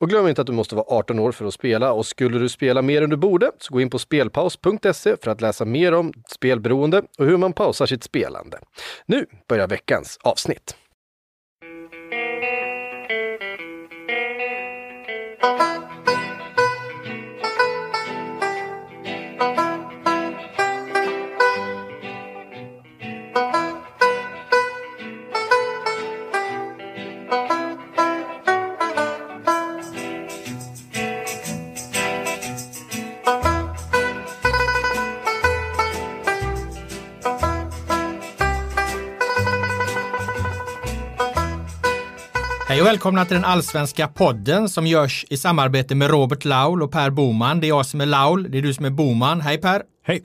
Och glöm inte att du måste vara 18 år för att spela och skulle du spela mer än du borde så gå in på spelpaus.se för att läsa mer om spelberoende och hur man pausar sitt spelande. Nu börjar veckans avsnitt. Hej och välkomna till den allsvenska podden som görs i samarbete med Robert Laul och Per Boman. Det är jag som är Laul, det är du som är Boman. Hej Per! Hej!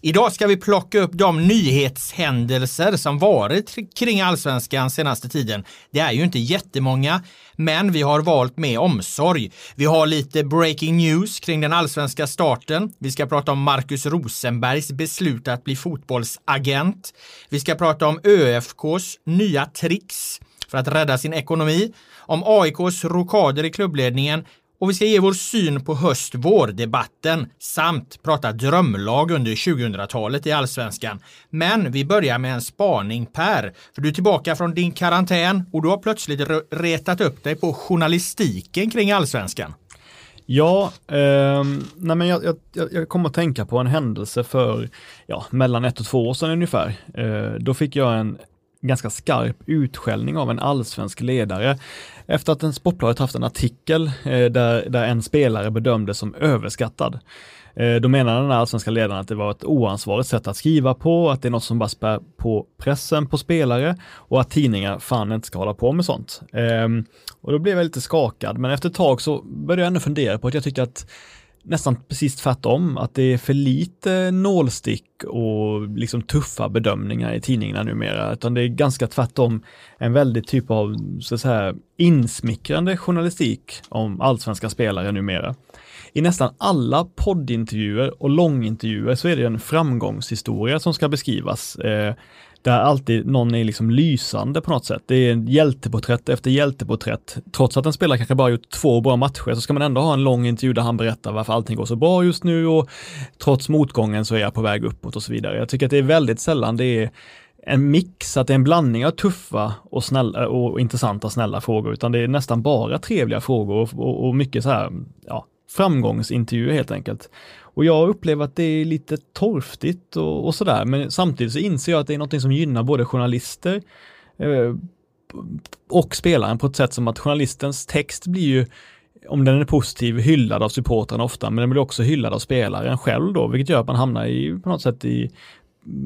Idag ska vi plocka upp de nyhetshändelser som varit kring allsvenskan senaste tiden. Det är ju inte jättemånga, men vi har valt med omsorg. Vi har lite breaking news kring den allsvenska starten. Vi ska prata om Marcus Rosenbergs beslut att bli fotbollsagent. Vi ska prata om ÖFKs nya tricks för att rädda sin ekonomi, om AIKs rokader i klubbledningen och vi ska ge vår syn på höst-vår-debatten samt prata drömlag under 2000-talet i allsvenskan. Men vi börjar med en spaning Per, för du är tillbaka från din karantän och du har plötsligt retat upp dig på journalistiken kring allsvenskan. Ja, eh, nej men jag, jag, jag kom att tänka på en händelse för ja, mellan ett och två år sedan ungefär. Eh, då fick jag en ganska skarp utskällning av en allsvensk ledare efter att en Sportbladet haft en artikel eh, där, där en spelare bedömdes som överskattad. Eh, då menar den allsvenska ledaren att det var ett oansvarigt sätt att skriva på, att det är något som bara spär på pressen på spelare och att tidningar fan inte ska hålla på med sånt. Ehm, och då blev jag lite skakad, men efter ett tag så började jag ändå fundera på att jag tycker att nästan precis tvärtom, att det är för lite nålstick och liksom tuffa bedömningar i tidningarna numera, utan det är ganska tvärtom en väldigt typ av så att säga, insmickrande journalistik om allsvenska spelare numera. I nästan alla poddintervjuer och långintervjuer så är det en framgångshistoria som ska beskrivas. Eh, där alltid någon är liksom lysande på något sätt. Det är hjälteporträtt efter hjälteporträtt. Trots att en spelare kanske bara gjort två bra matcher så ska man ändå ha en lång intervju där han berättar varför allting går så bra just nu och trots motgången så är jag på väg uppåt och så vidare. Jag tycker att det är väldigt sällan det är en mix, att det är en blandning av tuffa och, snälla, och intressanta snälla frågor, utan det är nästan bara trevliga frågor och, och, och mycket så här, ja, framgångsintervjuer helt enkelt. Och jag upplever att det är lite torftigt och, och sådär, men samtidigt så inser jag att det är något som gynnar både journalister eh, och spelaren på ett sätt som att journalistens text blir ju om den är positiv, hyllad av supportrarna ofta, men den blir också hyllad av spelaren själv då, vilket gör att man hamnar i, på något sätt i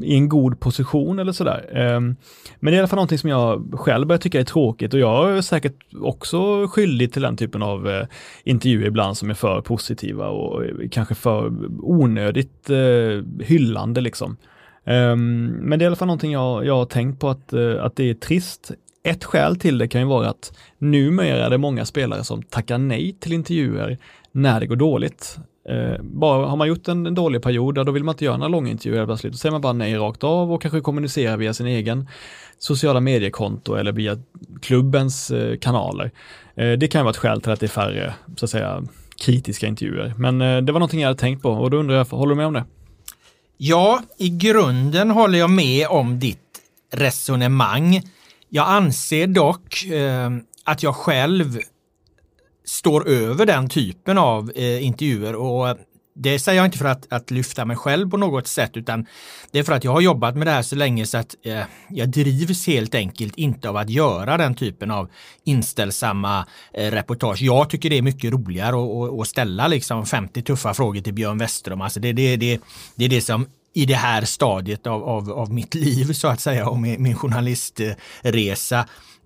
i en god position eller sådär. Ehm, men det är i alla fall någonting som jag själv börjar tycka är tråkigt och jag är säkert också skyldig till den typen av eh, intervjuer ibland som är för positiva och kanske för onödigt eh, hyllande liksom. Ehm, men det är i alla fall någonting jag, jag har tänkt på att, eh, att det är trist. Ett skäl till det kan ju vara att numera är det många spelare som tackar nej till intervjuer när det går dåligt. Eh, bara, har man gjort en, en dålig period, då vill man inte göra några långa intervjuer plötsligt. Då säger man bara nej rakt av och kanske kommunicerar via sin egen sociala mediekonto eller via klubbens eh, kanaler. Eh, det kan vara ett skäl till att det är färre, så att säga, kritiska intervjuer. Men eh, det var någonting jag hade tänkt på och då undrar jag, håller du med om det? Ja, i grunden håller jag med om ditt resonemang. Jag anser dock eh, att jag själv står över den typen av eh, intervjuer och det säger jag inte för att, att lyfta mig själv på något sätt utan det är för att jag har jobbat med det här så länge så att eh, jag drivs helt enkelt inte av att göra den typen av inställsamma eh, reportage. Jag tycker det är mycket roligare att, att ställa liksom 50 tuffa frågor till Björn Westerholm. Alltså det, det, det, det är det som i det här stadiet av, av, av mitt liv så att säga och min, min journalistresa.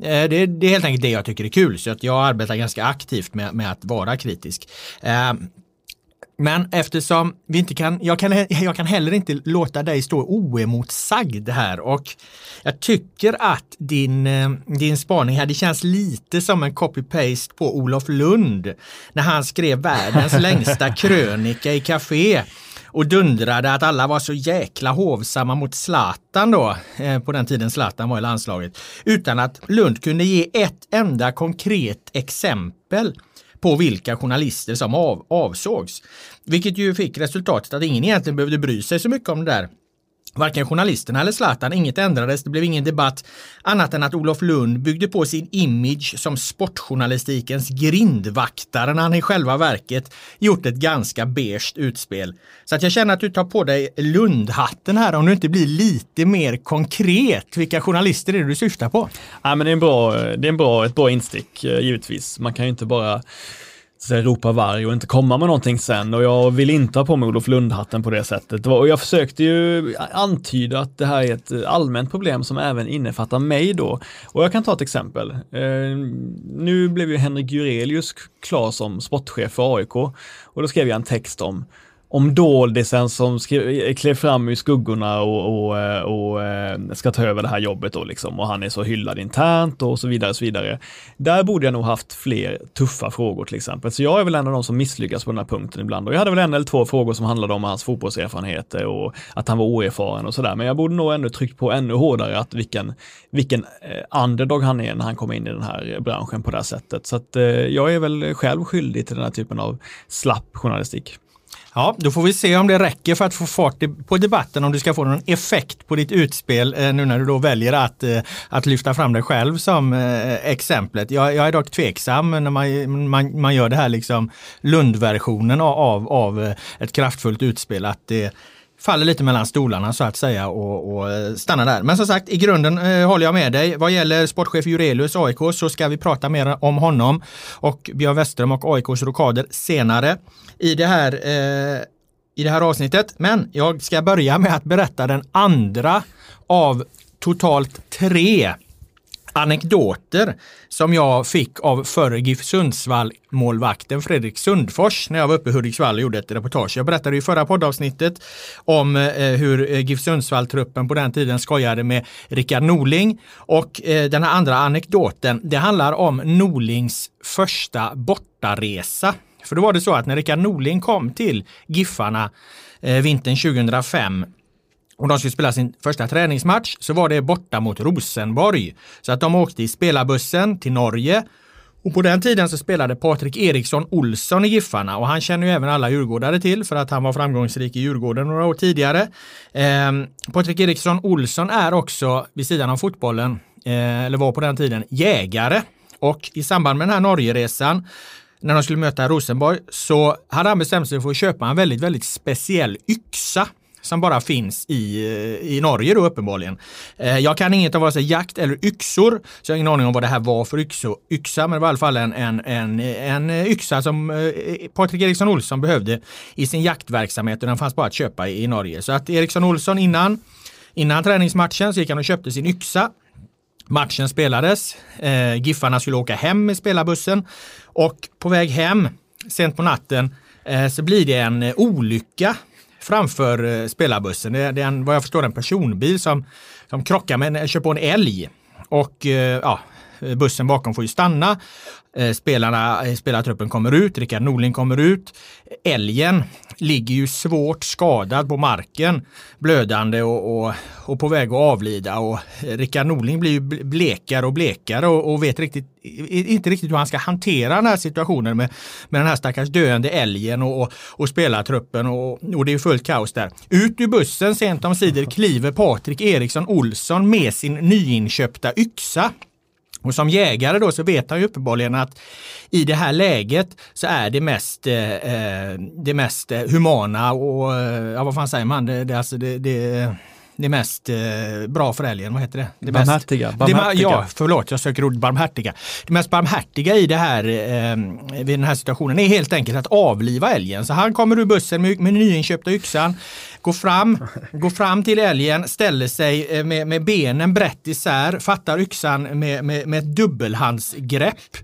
Eh, det, det, är helt enkelt det jag tycker är kul så att jag arbetar ganska aktivt med, med att vara kritisk. Eh, men eftersom vi inte kan, jag kan, jag kan heller inte låta dig stå oemotsagd här och jag tycker att din, eh, din spaning här, det känns lite som en copy-paste på Olof Lund när han skrev världens längsta krönika i Café och dundrade att alla var så jäkla hovsamma mot Zlatan då, eh, på den tiden Zlatan var i landslaget, utan att Lund kunde ge ett enda konkret exempel på vilka journalister som av, avsågs. Vilket ju fick resultatet att ingen egentligen behövde bry sig så mycket om det där. Varken journalisterna eller Zlatan, inget ändrades, det blev ingen debatt annat än att Olof Lund byggde på sin image som sportjournalistikens grindvaktare när han i själva verket gjort ett ganska beige utspel. Så att jag känner att du tar på dig Lundhatten här om du inte blir lite mer konkret. Vilka journalister är det du syftar på? Ja, men det är, en bra, det är en bra, ett bra instick eh, givetvis. Man kan ju inte bara ropa varg och inte komma med någonting sen och jag vill inte ha på mig Olof Lundhatten på det sättet. Och jag försökte ju antyda att det här är ett allmänt problem som även innefattar mig då. Och jag kan ta ett exempel. Eh, nu blev ju Henrik Jurelius klar som sportchef för AIK och då skrev jag en text om om doldisen som klev fram i skuggorna och, och, eh, och, eh, ska ta över det här jobbet då liksom och han är så hyllad internt och så vidare. Och så vidare. Där borde jag nog haft fler tuffa frågor till exempel. Så jag är väl en av de som misslyckas på den här punkten ibland och jag hade väl en eller två frågor som handlade om hans fotbollserfarenheter och att han var oerfaren och sådär. Men jag borde nog ändå tryckt på ännu hårdare att vilken, vilken eh, underdog han är när han kommer in i den här branschen på det här sättet. Så att jag är väl själv skyldig till den här typen av slapp journalistik. Ja, då får vi se om det räcker för att få fart på debatten, om du ska få någon effekt på ditt utspel eh, nu när du då väljer att, eh, att lyfta fram dig själv som eh, exemplet. Jag, jag är dock tveksam när man, man, man gör det här liksom Lundversionen av, av ett kraftfullt utspel, att det faller lite mellan stolarna så att säga och, och eh, stannar där. Men som sagt, i grunden eh, håller jag med dig. Vad gäller sportchef Jurelius AIK så ska vi prata mer om honom och Björn Westerholm och AIKs rokader senare i det här eh, i det här avsnittet. Men jag ska börja med att berätta den andra av totalt tre anekdoter som jag fick av förre GIF Sundsvall-målvakten Fredrik Sundfors när jag var uppe i Hudiksvall och gjorde ett reportage. Jag berättade i förra poddavsnittet om eh, hur eh, GIF Sundsvall-truppen på den tiden skojade med Rickard Norling. Och eh, den här andra anekdoten, det handlar om Norlings första bortaresa. För då var det så att när Rickard Norling kom till Giffarna vintern 2005 och de skulle spela sin första träningsmatch så var det borta mot Rosenborg. Så att de åkte i spelarbussen till Norge och på den tiden så spelade Patrik Eriksson Olsson i Giffarna och han känner ju även alla djurgårdare till för att han var framgångsrik i Djurgården några år tidigare. Eh, Patrik Eriksson Olsson är också vid sidan av fotbollen, eh, eller var på den tiden, jägare. Och i samband med den här Norgeresan när de skulle möta Rosenborg så hade han bestämt sig för att köpa en väldigt, väldigt speciell yxa som bara finns i, i Norge då uppenbarligen. Eh, jag kan inget av vare sig jakt eller yxor, så jag har ingen aning om vad det här var för yxo, yxa, men det var i alla fall en, en, en, en eh, yxa som eh, Patrik Eriksson Olsson behövde i sin jaktverksamhet och den fanns bara att köpa i, i Norge. Så att Eriksson Olsson innan, innan träningsmatchen så gick han och köpte sin yxa Matchen spelades. Eh, Giffarna skulle åka hem med spelarbussen och på väg hem sent på natten eh, så blir det en olycka framför eh, spelarbussen. Det är, det är en, vad jag förstår en personbil som, som krockar med, eh, kör på en älg. Och eh, ja, eh, bussen bakom får ju stanna. Eh, spelarna, eh, spelartruppen kommer ut, Rickard Norling kommer ut. Älgen ligger ju svårt skadad på marken, blödande och, och, och på väg att avlida. Och Rickard Norling blir ju blekare och blekare och, och vet riktigt, inte riktigt hur han ska hantera den här situationen med, med den här stackars döende älgen och, och, och spelartruppen och, och det är fullt kaos där. Ut ur bussen sent om sidor kliver Patrik Eriksson Olsson med sin nyinköpta yxa och som jägare då så vet han ju uppenbarligen att i det här läget så är det mest, eh, eh det mest eh, humana och, eh, ja vad fan säger man, det, det, alltså det, det det mest eh, bra för älgen, vad heter det? det barmhärtiga. Mest, barmhärtiga. Det, ja, förlåt, jag söker ordet barmhärtiga. Det mest barmhärtiga i det här, eh, vid den här situationen är helt enkelt att avliva älgen. Så han kommer ur bussen med, med nyinköpta yxan, går fram, går fram till älgen, ställer sig eh, med, med benen brett isär, fattar yxan med, med, med ett dubbelhandsgrepp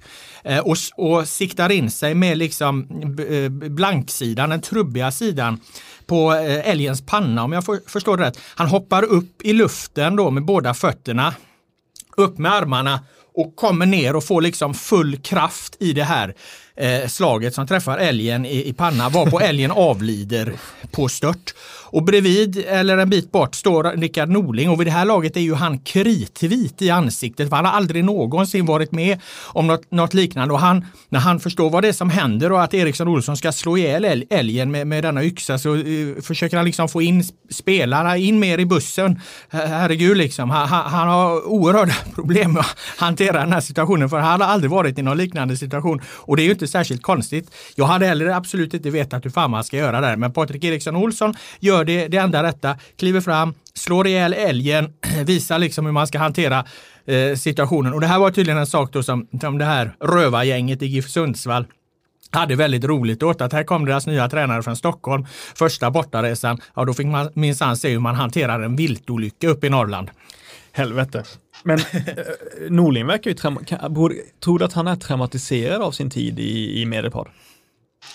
och, och siktar in sig med liksom eh, blanksidan, den trubbiga sidan på eh, älgens panna om jag förstår det rätt. Han hoppar upp i luften då med båda fötterna, upp med armarna och kommer ner och får liksom full kraft i det här eh, slaget som träffar älgen i, i panna, varpå älgen avlider på stört. Och bredvid, eller en bit bort, står Rickard Norling och vid det här laget är ju han kritvit i ansiktet. För han har aldrig någonsin varit med om något, något, liknande. Och han, när han förstår vad det är som händer och att Eriksson Olsson ska slå ihjäl älgen med, med denna yxa så uh, försöker han liksom få in spelarna, in mer i bussen. Herregud, liksom. han, han, han har oerhörda problem med att hantera den här situationen för han har aldrig varit i någon liknande situation. Och det är ju inte särskilt konstigt. Jag hade heller absolut inte vetat hur fan man ska göra där. Men Patrik Eriksson Olsson gör det, det enda rätta, kliver fram, slår ihjäl älgen, visar liksom hur man ska hantera eh, situationen. Och det här var tydligen en sak då som, som det här rövargänget i GIF Sundsvall hade väldigt roligt åt att här kom deras nya tränare från Stockholm. Första bortaresan, ja då fick man minsann se hur man hanterar en viltolycka uppe i Norrland. Helvete. Men eh, Norling verkar ju, tror du att han är traumatiserad av sin tid i, i Medelpad?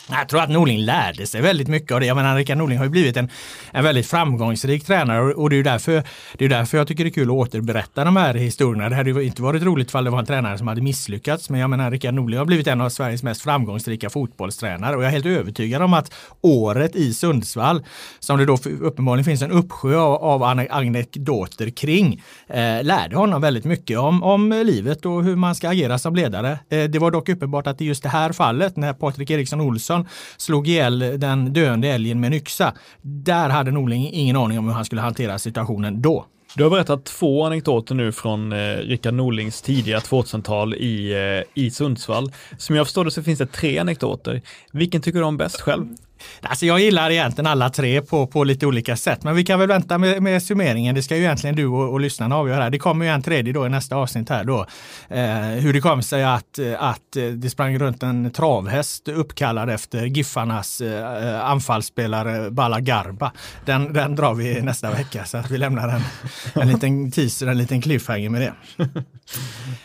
Jag tror att Norling lärde sig väldigt mycket av det. Jag menar, Rickard Norling har ju blivit en, en väldigt framgångsrik tränare och det är därför, det är därför jag tycker det är kul att återberätta de här historierna. Det hade ju inte varit roligt ifall det var en tränare som hade misslyckats. Men jag menar, Rickard Norling har blivit en av Sveriges mest framgångsrika fotbollstränare och jag är helt övertygad om att året i Sundsvall, som det då uppenbarligen finns en uppsjö av, anekdoter kring, eh, lärde honom väldigt mycket om, om livet och hur man ska agera som ledare. Eh, det var dock uppenbart att i just det här fallet, när Patrik Eriksson Olsson Nilsson slog ihjäl den döende älgen med en yxa. Där hade Norling ingen aning om hur han skulle hantera situationen då. Du har berättat två anekdoter nu från eh, Rickard Norlings tidiga 2000-tal i, eh, i Sundsvall. Som jag förstår det så finns det tre anekdoter. Vilken tycker du om bäst själv? Alltså jag gillar egentligen alla tre på, på lite olika sätt, men vi kan väl vänta med, med summeringen. Det ska ju egentligen du och, och lyssnarna avgöra. Det kommer ju en tredje då i nästa avsnitt här då. Eh, hur det kom sig att, att det sprang runt en travhäst uppkallad efter Giffarnas eh, anfallsspelare Bala Garba. Den, den drar vi nästa vecka så att vi lämnar en, en liten teaser, en liten cliffhanger med det.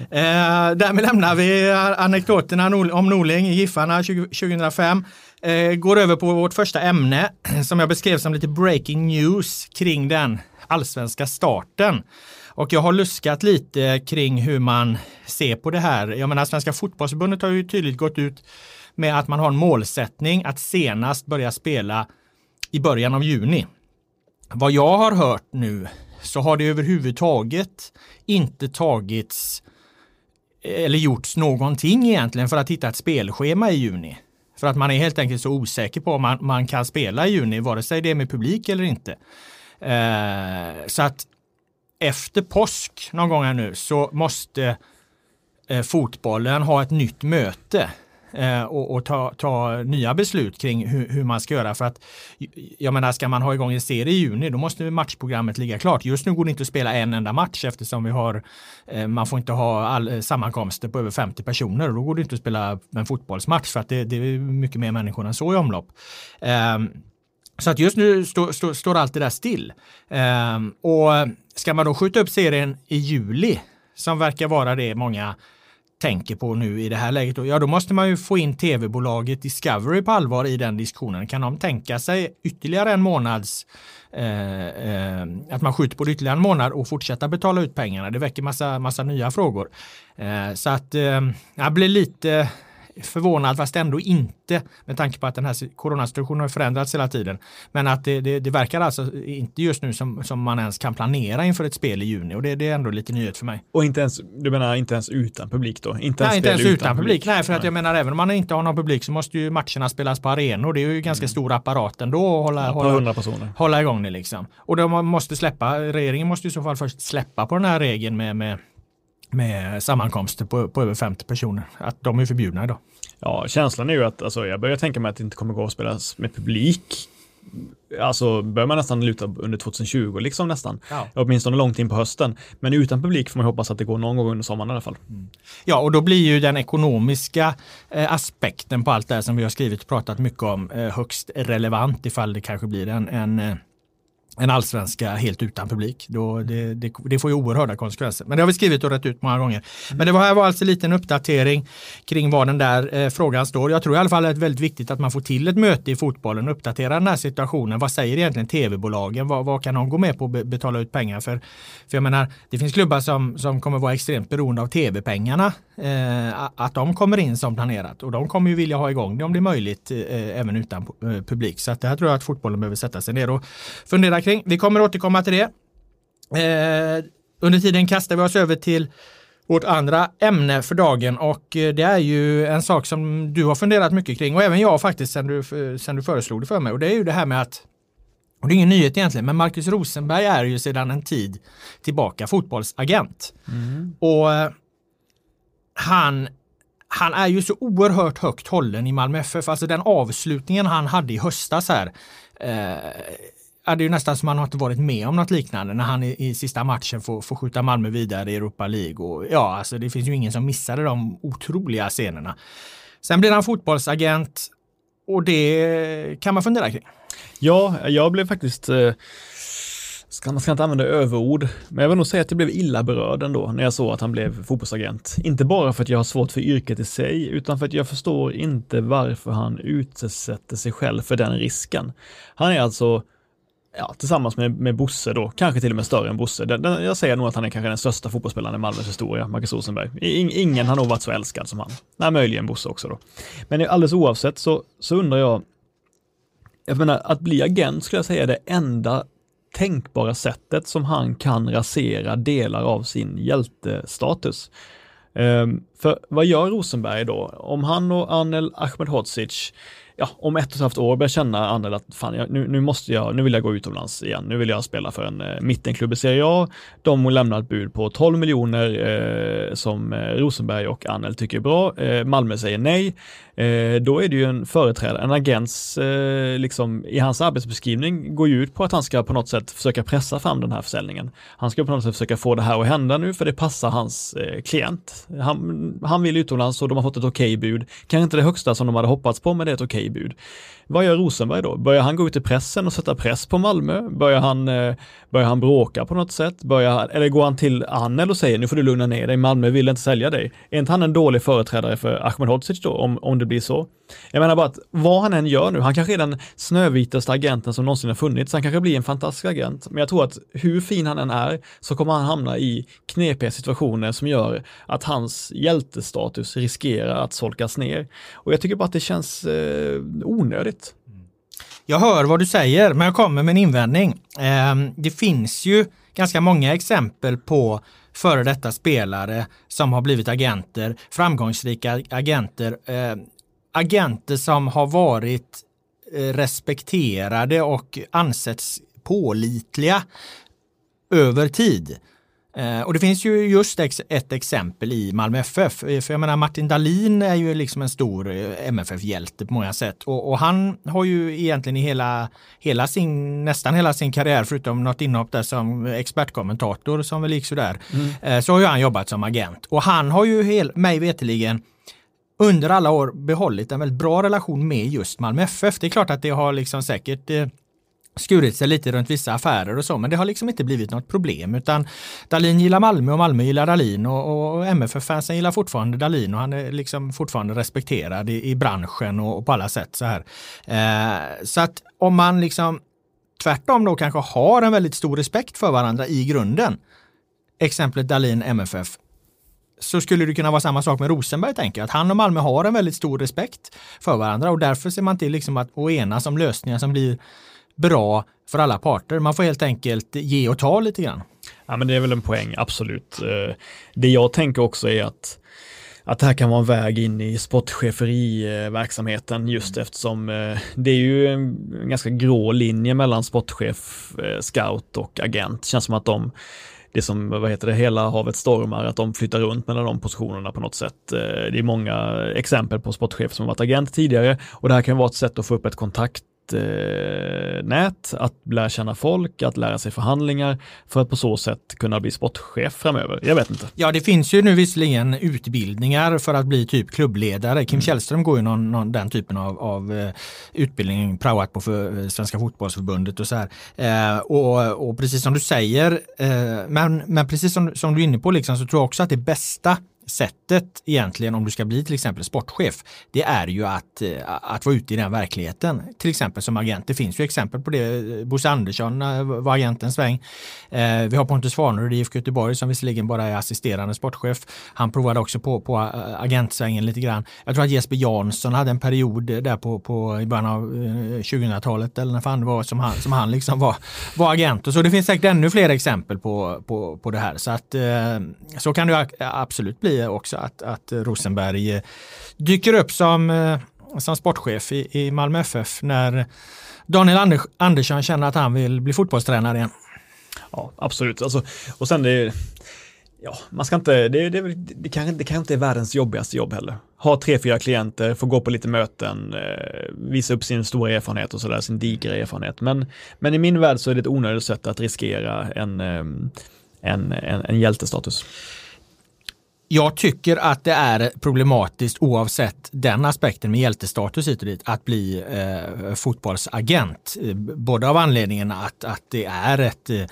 Eh, därmed lämnar vi anekdoterna om Norling i Giffarna 2005. Eh, går över på vårt första ämne som jag beskrev som lite breaking news kring den allsvenska starten. Och jag har luskat lite kring hur man ser på det här. Jag menar, Svenska fotbollsförbundet har ju tydligt gått ut med att man har en målsättning att senast börja spela i början av juni. Vad jag har hört nu så har det överhuvudtaget inte tagits eh, eller gjorts någonting egentligen för att hitta ett spelschema i juni. För att man är helt enkelt så osäker på om man, man kan spela i juni, vare sig det är med publik eller inte. Eh, så att efter påsk någon gång här nu så måste eh, fotbollen ha ett nytt möte Eh, och, och ta, ta, nya beslut kring hur, hur, man ska göra. För att jag menar, ska man ha igång en serie i juni, då måste matchprogrammet ligga klart. Just nu går det inte att spela en enda match eftersom vi har, eh, man får inte ha all, eh, sammankomster på över 50 personer. Då går det inte att spela en fotbollsmatch för att det, det är mycket mer människor än så i omlopp. Um, så att just nu står stå, stå allt det där still. Um, och ska man då skjuta upp serien i juli, som verkar vara det många tänker på nu i det här läget, ja då måste man ju få in tv-bolaget Discovery på allvar i den diskussionen. Kan de tänka sig ytterligare en månads eh, eh, att man skjuter på det ytterligare en månad och fortsätta betala ut pengarna? Det väcker massa, massa nya frågor. Eh, så att eh, jag blir lite förvånad fast ändå inte med tanke på att den här coronasituationen har förändrats hela tiden. Men att det, det, det, verkar alltså inte just nu som, som man ens kan planera inför ett spel i juni och det, det, är ändå lite nyhet för mig. Och inte ens, du menar inte ens utan publik då? Inte ens nej, inte ens utan, utan publik. publik. Nej, för att jag menar även om man inte har någon publik så måste ju matcherna spelas på arenor. Det är ju ganska mm. stor apparat ändå att hålla, ja, hålla, hålla igång det liksom. Och de måste släppa, regeringen måste i så fall först släppa på den här regeln med, med med sammankomster på, på över 50 personer. Att de är förbjudna idag. Ja, känslan är ju att alltså, jag börjar tänka mig att det inte kommer gå att spelas med publik alltså börjar man nästan luta under 2020 liksom nästan. Ja. Åtminstone långt in på hösten. Men utan publik får man hoppas att det går någon gång under sommaren i alla fall. Mm. Ja, och då blir ju den ekonomiska eh, aspekten på allt det här som vi har skrivit och pratat mycket om eh, högst relevant ifall det kanske blir en, en eh, en allsvenska helt utan publik. Då det, det, det, får ju oerhörda konsekvenser. Men det har vi skrivit och rätt ut många gånger. Men det var, här var alltså en liten uppdatering kring var den där eh, frågan står. Jag tror i alla fall att det är väldigt viktigt att man får till ett möte i fotbollen och uppdaterar den här situationen. Vad säger egentligen tv-bolagen? Vad, vad, kan de gå med på att betala ut pengar för? För jag menar, det finns klubbar som, som kommer vara extremt beroende av tv-pengarna. Eh, att de kommer in som planerat och de kommer ju vilja ha igång det om det är möjligt eh, även utan eh, publik. Så att det här tror jag att fotbollen behöver sätta sig ner och fundera kring. Vi kommer återkomma till det. Eh, under tiden kastar vi oss över till vårt andra ämne för dagen och eh, det är ju en sak som du har funderat mycket kring och även jag faktiskt sen du, sen du föreslog det för mig och det är ju det här med att och det är ingen nyhet egentligen, men Marcus Rosenberg är ju sedan en tid tillbaka fotbollsagent. Mm. Och eh, han, han är ju så oerhört högt hållen i Malmö FF. Alltså den avslutningen han hade i höstas här eh, är det ju nästan som han har inte varit med om något liknande när han i, i sista matchen får, får skjuta Malmö vidare i Europa League. Och, ja, alltså det finns ju ingen som missade de otroliga scenerna. Sen blir han fotbollsagent och det kan man fundera kring. Ja, jag blev faktiskt eh ska, man ska inte använda överord, men jag vill nog säga att jag blev illa berörd ändå när jag såg att han blev fotbollsagent. Inte bara för att jag har svårt för yrket i sig, utan för att jag förstår inte varför han utsätter sig själv för den risken. Han är alltså ja, tillsammans med, med Bosse då, kanske till och med större än Bosse. Den, den, jag säger nog att han är kanske den största fotbollsspelaren i Malmös historia, Marcus Rosenberg. In, ingen har nog varit så älskad som han. Nej, möjligen Bosse också då. Men alldeles oavsett så, så undrar jag, jag menar, att bli agent skulle jag säga är det enda tänkbara sättet som han kan rasera delar av sin hjältestatus. Ehm, för vad gör Rosenberg då? Om han och Anel Ahmedhodzic ja, om ett och ett halvt år börjar känna Annel att fan, jag, nu, nu, måste jag, nu vill jag gå utomlands igen. Nu vill jag spela för en eh, mittenklubb i Serie A. De lämnar ett bud på 12 miljoner eh, som eh, Rosenberg och Annel tycker är bra. Eh, Malmö säger nej. Eh, då är det ju en företrädare, en agents, eh, liksom i hans arbetsbeskrivning går ju ut på att han ska på något sätt försöka pressa fram den här försäljningen. Han ska på något sätt försöka få det här att hända nu för det passar hans eh, klient. Han, han vill utomlands och de har fått ett okej okay bud. Kanske inte det högsta som de hade hoppats på, men det är ett okej okay bud. Vad gör Rosenberg då? Börjar han gå ut i pressen och sätta press på Malmö? Börjar han, eh, börjar han bråka på något sätt? Börjar, eller går han till Annel och säger nu får du lugna ner dig, Malmö vill inte sälja dig. Är inte han en dålig företrädare för Ahmedhodzic då, om, om det blir så? Jag menar bara att vad han än gör nu, han kanske är den snövitaste agenten som någonsin har funnits, han kanske blir en fantastisk agent, men jag tror att hur fin han än är så kommer han hamna i knepiga situationer som gör att hans hjältestatus riskerar att solkas ner. Och jag tycker bara att det känns eh, onödigt. Jag hör vad du säger, men jag kommer med en invändning. Ehm, det finns ju ganska många exempel på före detta spelare som har blivit agenter, framgångsrika agenter, ehm, agenter som har varit eh, respekterade och ansetts pålitliga över tid. Eh, och det finns ju just ett exempel i Malmö FF. Eh, för jag menar Martin Dahlin är ju liksom en stor eh, MFF-hjälte på många sätt. Och, och, han har ju egentligen i hela, hela sin, nästan hela sin karriär, förutom något inhopp där som expertkommentator som väl gick sådär, mm. så har ju han jobbat som agent. Och han har ju hel, mig veteligen under alla år behållit en väldigt bra relation med just Malmö FF. Det är klart att det har liksom säkert skurit sig lite runt vissa affärer och så, men det har liksom inte blivit något problem utan Dalin gillar Malmö och Malmö gillar Dalin och, och MFF-fansen gillar fortfarande Dalin och han är liksom fortfarande respekterad i, i branschen och, och, på alla sätt så här. Eh, så att om man liksom tvärtom då kanske har en väldigt stor respekt för varandra i grunden, exemplet Dalin MFF, så skulle det kunna vara samma sak med Rosenberg, tänker jag. Att han och Malmö har en väldigt stor respekt för varandra och därför ser man till liksom att enas om lösningar som blir bra för alla parter. Man får helt enkelt ge och ta lite grann. Ja, men det är väl en poäng, absolut. Eh, det jag tänker också är att att det här kan vara en väg in i sportcheferiverksamheten just mm. eftersom eh, det är ju en ganska grå linje mellan sportchef, eh, scout och agent. Det känns som att de det som, vad heter det, hela havet stormar, att de flyttar runt mellan de positionerna på något sätt. Det är många exempel på sportchefer som varit agent tidigare och det här kan vara ett sätt att få upp ett kontakt nät, att lära känna folk, att lära sig förhandlingar för att på så sätt kunna bli sportchef framöver. Jag vet inte. Ja, det finns ju nu visserligen utbildningar för att bli typ klubbledare. Kim mm. Källström går ju någon, någon, den typen av, av uh, utbildning, praoat på för, uh, Svenska fotbollsförbundet och så här. Uh, och, och, precis som du säger, men, men precis som, som du är inne på liksom, så tror jag också att det bästa sättet egentligen om du ska bli till exempel sportchef, det är ju att, eh, att vara ute i den verkligheten. Till exempel som agent. Det finns ju exempel på det. Bosse Andersson eh, var agentens sväng. Eh, vi har Pontus Farnerud i IFK Göteborg som visserligen bara är assisterande sportchef. Han provade också på, på agentsvängen lite grann. Jag tror att Jesper Jansson hade en period där på, på i början av 2000-talet eller när fan det var som han, som han liksom var, var agent. Och så det finns säkert ännu fler exempel på, på, på det här. Så att så kan det absolut bli också att, att Rosenberg eh, dyker upp som, eh, som sportchef i, i Malmö FF när Daniel Anders, Andersson känner att han vill bli fotbollstränare igen. Ja, absolut. Alltså, och sen det, ja, man ska inte, det, det, det, kan, det kan inte är världens jobbigaste jobb heller. Ha tre, fyra klienter, få gå på lite möten, eh, visa upp sin stora erfarenhet och sådär, sin digra erfarenhet. Men, men i min värld så är det ett onödigt sätt att riskera en, en, en, en hjältestatus. Jag tycker att det är problematiskt oavsett den aspekten med hjältestatus hit och dit att bli eh, fotbollsagent. Eh, både av anledningen att, att det är ett eh,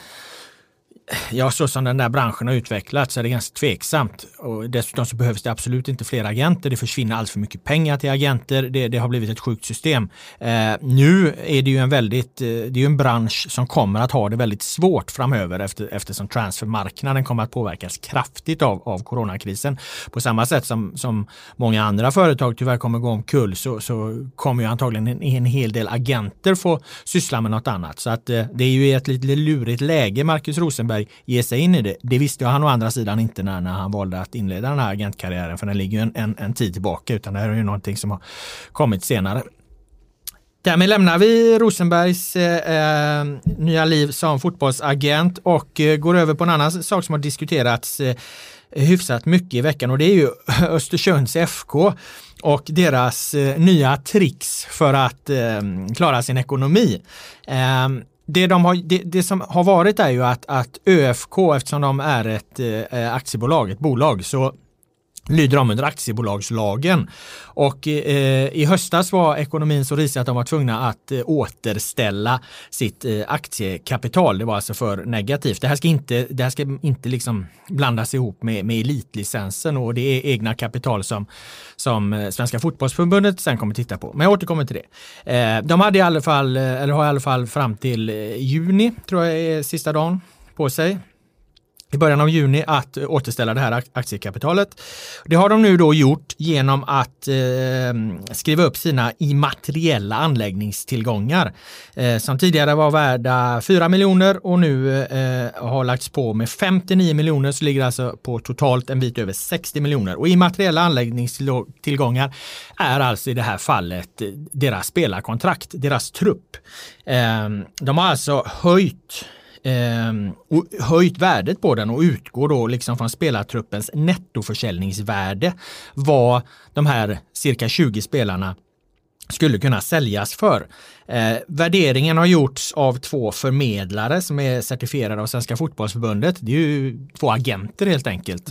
ja, så som den där branschen har utvecklats så är det ganska tveksamt. Och dessutom så behövs det absolut inte fler agenter. Det försvinner alldeles för mycket pengar till agenter. Det, det har blivit ett sjukt system. Eh, nu är det ju en väldigt, eh, det är ju en bransch som kommer att ha det väldigt svårt framöver efter, eftersom transfermarknaden kommer att påverkas kraftigt av, av coronakrisen. På samma sätt som, som många andra företag tyvärr kommer gå omkull så, så kommer ju antagligen en, en hel del agenter få syssla med något annat. Så att eh, det är ju ett lite lurigt läge Marcus Rosenberg Wallenberg ge sig in i det. Det visste han å andra sidan inte när, när han valde att inleda den här agentkarriären för den ligger ju en, en, en tid tillbaka utan det här är ju någonting som har kommit senare. Därmed lämnar vi Rosenbergs eh, eh nya liv som fotbollsagent och eh, går över på en annan sak som har diskuterats eh, hyfsat mycket i veckan och det är ju Östersunds FK och deras eh, nya tricks för att eh, klara sin ekonomi. Ehm, det, de har, det, det, som har varit är ju att, att ÖFK, eftersom de är ett eh, aktiebolag, ett bolag, så lyder de under aktiebolagslagen. Och eh, i höstas var ekonomin så risig att de var tvungna att eh, återställa sitt eh, aktiekapital. Det var alltså för negativt. Det här ska inte, det här ska inte liksom blandas ihop med, med elitlicensen och det är egna kapital som, som eh, Svenska fotbollsförbundet sen kommer titta på. Men jag återkommer till det. Eh, de hade i alla fall, eh, eller har i alla fall fram till eh, juni, tror jag är sista dagen på sig i början av juni att återställa det här aktiekapitalet. Det har de nu då gjort genom att eh, skriva upp sina immateriella anläggningstillgångar eh, som tidigare var värda 4 miljoner och nu eh, har lagts på med 59 miljoner så ligger alltså på totalt en bit över 60 miljoner. Och immateriella anläggningstillgångar är alltså i det här fallet eh, deras spelarkontrakt, deras trupp. Eh, de har alltså höjt Ehm, och höjt värdet på den och utgår då liksom från spelartruppens nettoförsäljningsvärde vad de här cirka 20 spelarna skulle kunna säljas för. Eh, värderingen har gjorts av två förmedlare som är certifierade av Svenska fotbollsförbundet. Det är ju två agenter helt enkelt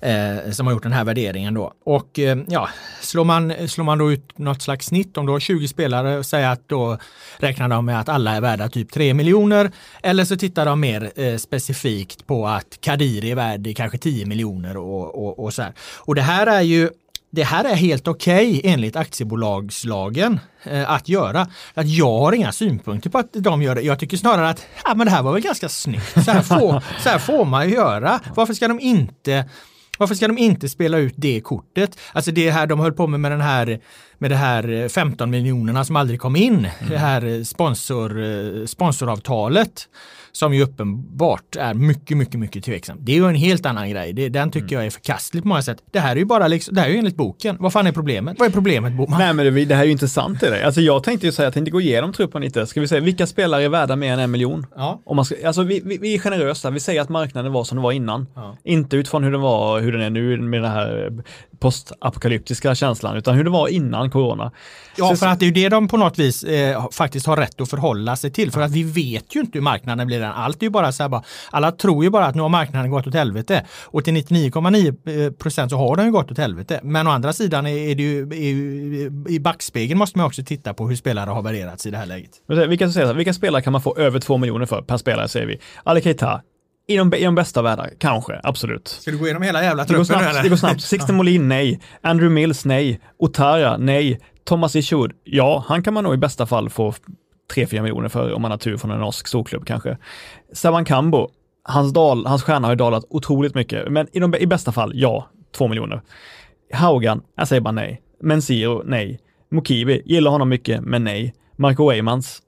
mm. eh, som har gjort den här värderingen då. Och eh, ja, slår man, slår man då ut något slags snitt om du har 20 spelare och säger att då räknar de med att alla är värda typ 3 miljoner eller så tittar de mer eh, specifikt på att Kadiri är värd kanske 10 miljoner och, och, och så här. Och det här är ju det här är helt okej okay, enligt aktiebolagslagen eh, att göra. Att jag har inga synpunkter på att de gör det. Jag tycker snarare att ja, men det här var väl ganska snyggt. Så här, får, så här får man ju göra. Varför ska de inte varför ska de inte spela ut det kortet? Alltså det här de höll på med med den här med det här 15 miljonerna som aldrig kom in. Mm. Det här sponsor, sponsoravtalet som ju uppenbart är mycket, mycket, mycket tveksam. Det är ju en helt annan grej. Det, den tycker mm. jag är förkastlig på många sätt. Det här är ju bara liksom, det här är ju enligt boken. Vad fan är problemet? Vad är problemet Boman? Nej men det, det här är ju intressant det Alltså jag tänkte ju säga, jag tänkte gå igenom truppen lite. Ska vi säga, vilka spelare är värda mer än en miljon? Ja. Om man ska, alltså vi, vi, vi är generösa, vi säger att marknaden var som den var innan. Ja. Inte utifrån hur den var, hur den är nu med den här postapokalyptiska känslan, utan hur det var innan corona. Ja, så, för att det är ju det de på något vis eh, faktiskt har rätt att förhålla sig till. För att vi vet ju inte hur marknaden blir. Allt är ju bara så här bara, alla tror ju bara att nu har marknaden gått åt helvete. Och till 99,9 procent så har den ju gått åt helvete. Men å andra sidan är det ju, i backspegeln måste man också titta på hur spelare har värderats i det här läget. Vilka, vilka spelare kan man få över två miljoner för per spelare säger vi? Ali Keita, i de, I de bästa världar, kanske, absolut. Ska du gå igenom hela jävla truppen? Det går snabbt. Det går snabbt. Sixten Molin, nej. Andrew Mills, nej. Otara, nej. Thomas Ishoud, ja, han kan man nog i bästa fall få 3-4 miljoner för om man har tur från en norsk storklubb kanske. Saban Kambo, hans, dal, hans stjärna har ju dalat otroligt mycket, men i, de, i bästa fall, ja, 2 miljoner. Haugan, jag säger bara nej. Mensiro, nej. Mokibi, gillar honom mycket, men nej. Marco Weimans,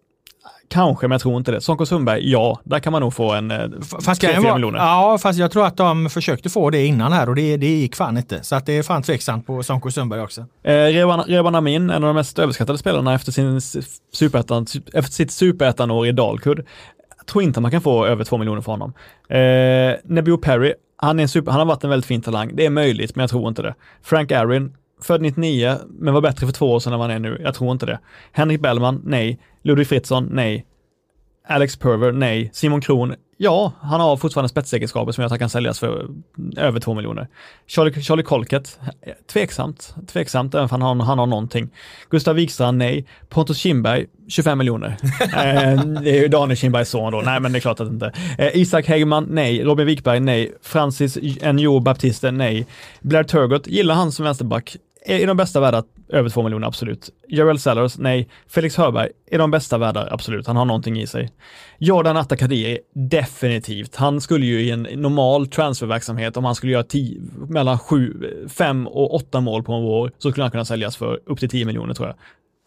Kanske, men jag tror inte det. Sonko Sundberg, ja, där kan man nog få en eh, fast 3-4 miljoner. Ja, fast jag tror att de försökte få det innan här och det, det gick fan inte. Så att det är fan tveksamt på Sonko Sundberg också. Eh, Reban, Reban Amin, en av de mest överskattade spelarna efter, sin superettan, efter sitt superettan-år i Dalkurd. Jag tror inte man kan få över 2 miljoner för honom. Eh, Nebio Perry, han, är en super, han har varit en väldigt fin talang. Det är möjligt, men jag tror inte det. Frank Aaron, född 99, men var bättre för två år sedan än vad han är nu. Jag tror inte det. Henrik Bellman, nej. Ludvig Fritzson, nej. Alex Perver, nej. Simon Kron, ja, han har fortfarande spetsegenskaper som gör att han kan säljas för över två miljoner. Charlie, Charlie Colkett, tveksamt, tveksamt, även om han har, han har någonting. Gustav Wikstrand, nej. Pontus Kindberg, 25 miljoner. eh, det är ju Daniel Kindbergs son då, nej men det är klart att inte. Eh, Isak Häggman, nej. Robin Wikberg, nej. Francis Njo Baptiste, nej. Blair Turgott, gillar han som vänsterback, är de bästa värda över två miljoner, absolut. Jarell Sellers, nej. Felix Hörberg, är de bästa värda, absolut. Han har någonting i sig. Jordan Attakadiri, definitivt. Han skulle ju i en normal transferverksamhet, om han skulle göra tio, mellan sju, fem och åtta mål på en år, så skulle han kunna säljas för upp till 10 miljoner tror jag.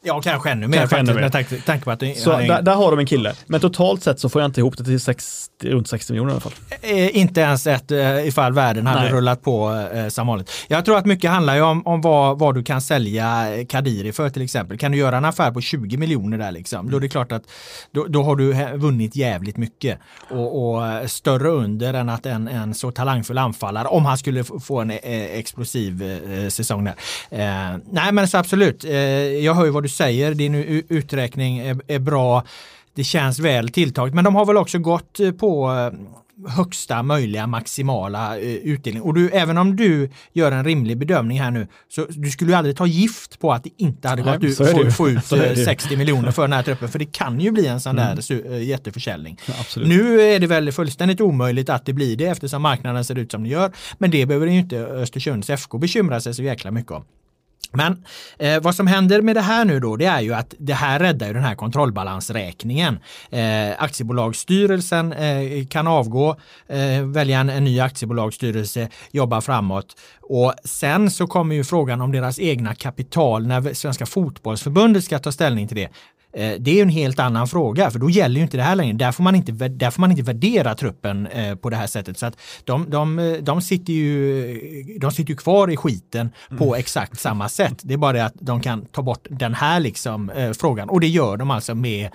Ja, kanske ännu mer kanske faktiskt, ännu mer. med tanke, tanke på att det, Så där, där, har de en kille. Men totalt sett så får jag inte ihop det till 60, runt 60 miljoner i alla fall. Eh, inte ens ett, eh, ifall världen hade Nej. rullat på eh, som vanligt. Jag tror att mycket handlar ju om, om vad, vad du kan sälja Kadiri för till exempel. Kan du göra en affär på 20 miljoner där liksom, mm. då är det klart att då, då har du vunnit jävligt mycket. Och, och, eh, större under än att en, en så talangfull anfallare, om han skulle få en eh, explosiv eh, säsong där. nej men så absolut, jag hör ju vad du säger, din uträkning är, är bra. Det känns väl tilltaget, men de har väl också gått eh, på eh, högsta möjliga maximala eh, utdelning. Och du, även om du gör en rimlig bedömning här nu, så du skulle ju aldrig ta gift på att det inte hade gått ut, få, få, ut 60 miljoner för den här truppen. För det kan ju bli en sån mm. där jätteförsäljning. Ja, nu är det väl fullständigt omöjligt att det blir det eftersom marknaden ser ut som den gör. Men det behöver ju inte Östersunds FK bekymra sig så jäkla mycket om. Men eh, vad som händer med det här nu då, det är ju att det här räddar ju den här kontrollbalansräkningen. Eh, aktiebolagsstyrelsen eh, kan avgå, eh, välja en, en ny aktiebolagsstyrelse, jobba framåt. Och sen så kommer ju frågan om deras egna kapital när Svenska fotbollsförbundet ska ta ställning till det. Eh, det är en helt annan fråga, för då gäller ju inte det här längre. Där får man inte, där får man inte värdera truppen eh, på det här sättet. Så att de, de, de, sitter ju, de sitter ju kvar i skiten på mm. exakt samma sätt. Det är bara det att de kan ta bort den här liksom, eh, frågan och det gör de alltså med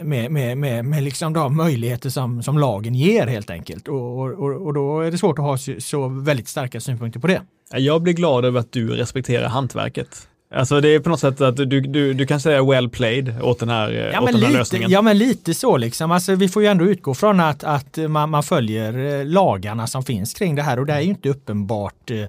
med, med, med, med liksom de möjligheter som, som lagen ger helt enkelt. Och, och, och då är det svårt att ha så, så väldigt starka synpunkter på det. Jag blir glad över att du respekterar hantverket. Alltså det är på något sätt att du, du, du kan säga well played åt den här, ja, åt den här lite, lösningen. Ja men lite så liksom. Alltså, vi får ju ändå utgå från att, att man, man följer eh, lagarna som finns kring det här och det är ju inte uppenbart eh,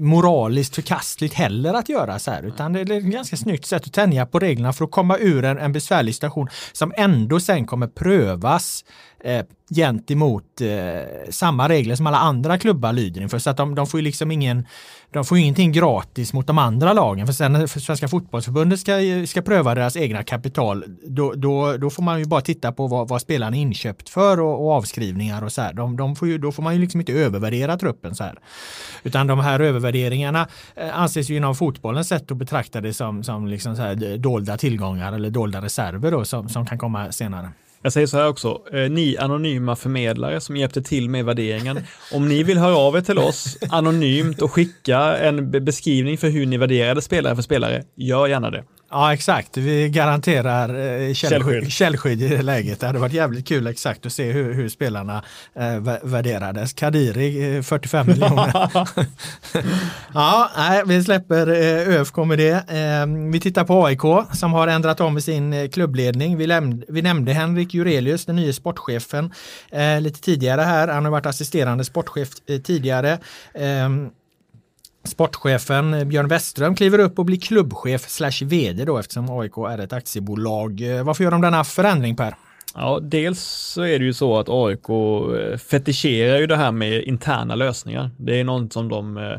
moraliskt förkastligt heller att göra så här, utan det är ett ganska snyggt sätt att tänja på reglerna för att komma ur en, en besvärlig situation som ändå sen kommer prövas eh, gentemot eh, samma regler som alla andra klubbar lyder inför. Så att de, de får ju liksom ingen, de får ingenting gratis mot de andra lagen. För sen när Svenska fotbollsförbundet ska, ska pröva deras egna kapital, då, då, då får man ju bara titta på vad, vad spelaren är inköpt för och, och avskrivningar och så här. De, de får ju, då får man ju liksom inte övervärdera truppen så här. Utan de här övervärderingarna eh, anses ju inom fotbollens sätt att betrakta det som, som liksom så här eh, dolda tillgångar eller dolda reserver då, som, som kan komma senare. Jag säger så här också, eh, ni anonyma förmedlare som hjälpte till med värderingen. Om ni vill höra av er till oss anonymt och skicka en beskrivning för hur ni värderade spelare för spelare, gör gärna det. Ja exakt, vi garanterar eh, Källskydd. källskydd. i det läget. Det hade varit jävligt kul exakt att se hur, hur spelarna eh, vä- värderades. Kadiri eh, 45 miljoner. ja, nej, vi släpper eh, ÖFK med det. Eh, vi tittar på AIK som har ändrat om i sin eh, klubbledning. Vi, lämd, vi nämnde Henrik Jurelius, den nya sportchefen, eh, lite tidigare här. Han har varit assisterande sportchef eh, tidigare. Sportchefen Björn Westström kliver upp och blir klubbchef slash vd då eftersom AIK är ett aktiebolag. Varför gör de denna förändring Per? Ja, dels så är det ju så att AIK eh, fetischerar ju det här med interna lösningar. Det är något som de eh,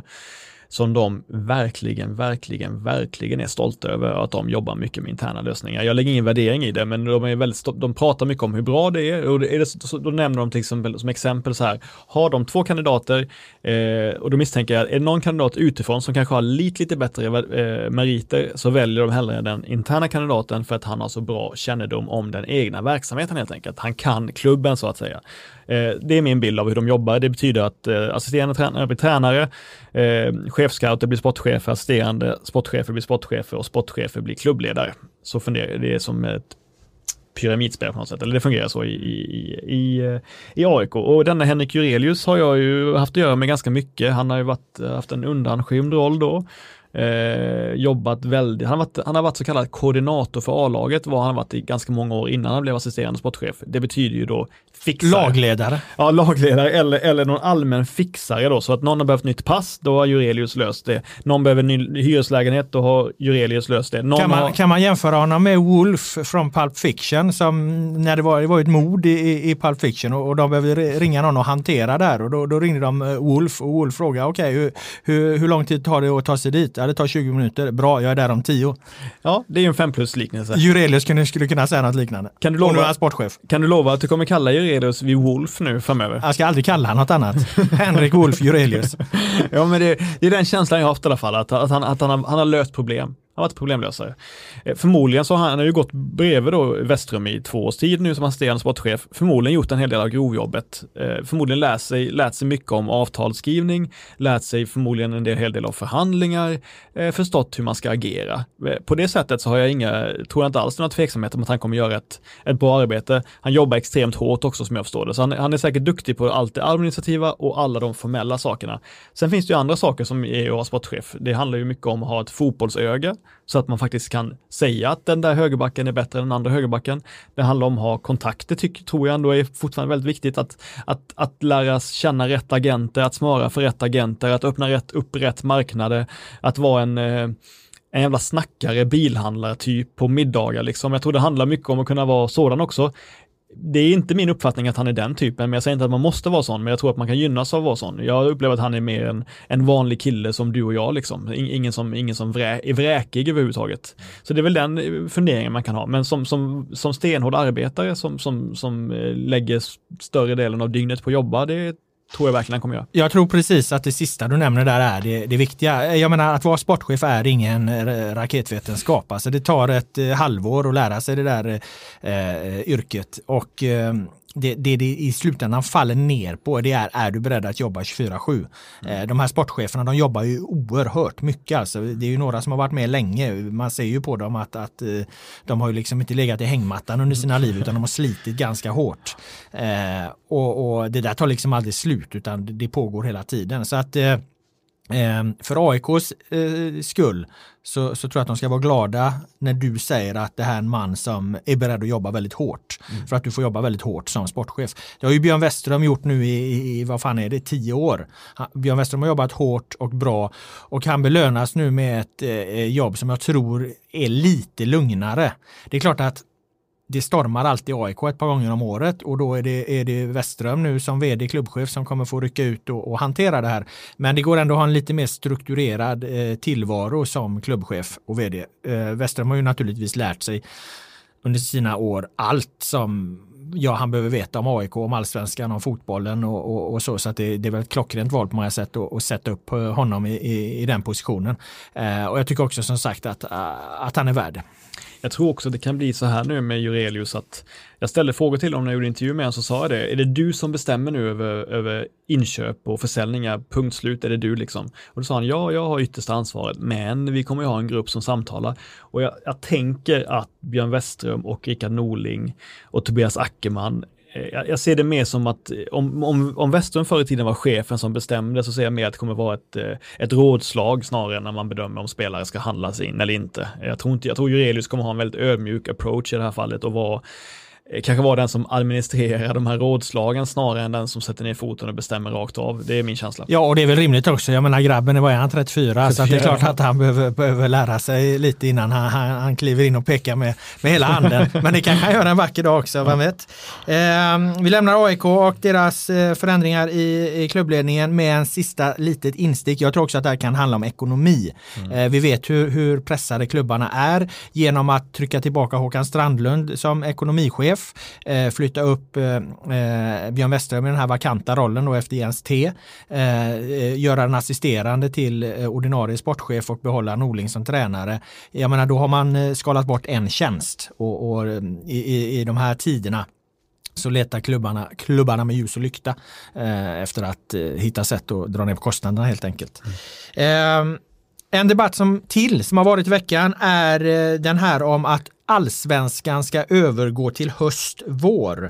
som de verkligen, verkligen, verkligen är stolta över att de jobbar mycket med interna lösningar. Jag lägger ingen värdering i det, men de är väldigt, de pratar mycket om hur bra det är och är det, så- då nämner de till exempel som exempel så här, har de två kandidater eh, och då misstänker jag, är det någon kandidat utifrån som kanske har lite, lite bättre eh, meriter så väljer de hellre den interna kandidaten för att han har så bra kännedom om den egna verksamheten helt enkelt. Han kan klubben så att säga. Eh, det är min bild av hur de jobbar. Det betyder att eh, assisterande tränare blir tränare, eh, chefscouter blir sportchefer, assisterande sportchefer blir sportchefer och sportchefer blir klubbledare. Så fungerar det är som ett pyramidspel på något sätt, eller det fungerar så i, i, i, i eh, AIK. Och denna Henrik Jurelius har jag ju haft att göra med ganska mycket. Han har ju varit, eh, haft en undanskymd roll då. Eh, jobbat väldigt, han har, varit, han har varit så kallad koordinator för A-laget, var han varit i ganska många år innan han blev assisterande sportchef. Det betyder ju då fixare. Lagledare. Ja, lagledare eller, eller någon allmän fixare då, så att någon har behövt nytt pass, då har Jurelius löst det. Någon behöver ny hyreslägenhet, då har Jurelius löst det. Någon Kan man, har... kan man jämföra honom med Wolf från Pulp Fiction som när det var, det var ett mord i, i- Pulp Fiction och, och de behövde ringa någon och hantera där och då, då ringde de eh, Wolf och Wolf frågade okej hur, hur, hur lång tid tar det att ta sig dit? Ja det tar 20 minuter. Bra, jag är där om 10. Ja, det är ju en fem plus liknelse. Jurelius skulle, skulle kunna säga något liknande. Kan du Och nu är lova, han sportchef. kan du lova att du kommer kalla Jurelius vid Wolf nu framöver? Jag ska aldrig kalla honom något annat. Henrik Wolf Jurelius. Ja, men det, det är den känslan jag har haft i alla fall, att, att, han, att han, har, han har löst problem. Han har varit problemlösare. Eh, förmodligen så har han, han har ju gått bredvid då Westrum i två års tid nu som assisterande sportchef. Förmodligen gjort en hel del av grovjobbet. Eh, förmodligen lärt sig, lärt sig mycket om avtalsskrivning, lärt sig förmodligen en del, hel del av förhandlingar, eh, förstått hur man ska agera. Eh, på det sättet så har jag inga, tror jag inte alls några tveksamheter om att han kommer göra ett, ett bra arbete. Han jobbar extremt hårt också som jag förstår det, så han, han är säkert duktig på allt det administrativa och alla de formella sakerna. Sen finns det ju andra saker som är att vara sportchef. Det handlar ju mycket om att ha ett fotbollsöga så att man faktiskt kan säga att den där högerbacken är bättre än den andra högerbacken. Det handlar om att ha kontakter, tycker, tror jag ändå är fortfarande väldigt viktigt. Att, att, att lära känna rätt agenter, att smöra för rätt agenter, att öppna rätt, upp rätt marknader, att vara en eh, en jävla snackare, bilhandlare typ på middagar liksom. Jag tror det handlar mycket om att kunna vara sådan också. Det är inte min uppfattning att han är den typen, men jag säger inte att man måste vara sån, men jag tror att man kan gynnas av att vara sån. Jag upplever att han är mer en, en vanlig kille som du och jag liksom. In- Ingen som, ingen som vrä, är vräkig överhuvudtaget. Så det är väl den eh, funderingen man kan ha, men som, som, som stenhård arbetare som, som, som eh, lägger större delen av dygnet på att jobba, det tror jag verkligen han kommer göra. Jag tror precis att det sista du nämner där är det, det viktiga. Jag menar att vara sportchef är ingen eh, raketvetenskap. Alltså det tar ett eh, halvår att lära sig det där eh, eh yrket och eh, det, det det i slutändan faller ner på det är, är du beredd att jobba 24-7? Eh, de här sportcheferna de jobbar ju oerhört mycket. Alltså, det är ju några som har varit med länge. Man ser ju på dem att, att eh, de har ju liksom inte legat i hängmattan under sina liv utan de har slitit ganska hårt. Eh, och, och det där tar liksom aldrig slut utan det, pågår hela tiden. Så att För AIKs skull så, så tror jag att de ska vara glada när du säger att det här är en man som är beredd att jobba väldigt hårt. För att du får jobba väldigt hårt som sportchef. Det har ju Björn Westerholm gjort nu i, i, i vad fan är det, tio år. Han, Björn Westerholm har jobbat hårt och bra och han belönas nu med ett eh, jobb som jag tror är lite lugnare. Det är klart att det stormar alltid AIK ett par gånger om året och då är det, är det Westström nu som vd klubbchef som kommer få rycka ut och, och hantera det här. Men det går ändå att ha en lite mer strukturerad eh, tillvaro som klubbchef och vd. Eh, Westström har ju naturligtvis lärt sig under sina år allt som ja, han behöver veta om AIK, om allsvenskan, om fotbollen och, och, och så. Så att det, det är väl ett klockrent val på många sätt att, att sätta upp eh, honom i, i, i den positionen. Eh, och jag tycker också som sagt att, eh, att han är värd det. Jag tror också det kan bli så här nu med Jurelius att jag ställde frågor till honom när jag gjorde intervju med honom så sa jag det, är det du som bestämmer nu över, över inköp och försäljningar, punkt slut, är det du liksom? Och då sa han, ja, jag har yttersta ansvaret, men vi kommer ju ha en grupp som samtalar. Och jag, jag tänker att Björn Westström och Rickard Norling och Tobias Ackerman Eh, jag, ser det mer som att eh, om, om, om Western förr i tiden var chefen som bestämde så ser jag mer att det kommer vara ett, eh, ett rådslag snarare än när man bedömer om spelare ska handlas in eller inte. Jag tror, inte, jag tror Jurelius kommer ha en väldigt ödmjuk approach i det här fallet och vara kanske vara den som administrerar de här rådslagen snarare än den som sätter ner foten och bestämmer rakt av. Det är min känsla. Ja, och det är väl rimligt också. Jag menar grabben, vad är han, 34? 34 så det är klart att han behöver, behöver lära sig lite innan han, han, han kliver in och pekar med, med hela handen. Men det kanske han gör en vacker dag också, vem vet. Eh, vi lämnar AIK och deras eh, förändringar i, i klubbledningen med en sista litet instick. Jag tror också att det här kan handla om ekonomi. Mm. Eh, vi vet hur, hur pressade klubbarna är genom att trycka tillbaka Håkan Strandlund som ekonomichef chef, eh, flytta upp eh, eh, Björn Westerholm i den här vakanta rollen då efter Jens T. göra den assisterande till ordinarie sportchef och behålla Norling som tränare. Jag menar då har man skalat bort en tjänst och, och i, i, de här tiderna så letar klubbarna, klubbarna med ljus och lykta eh, efter att eh, hitta sätt att dra ner på kostnaderna helt enkelt. Mm. Eh, en debatt som till som har varit i veckan är den här om att allsvenskan ska övergå till höst-vår.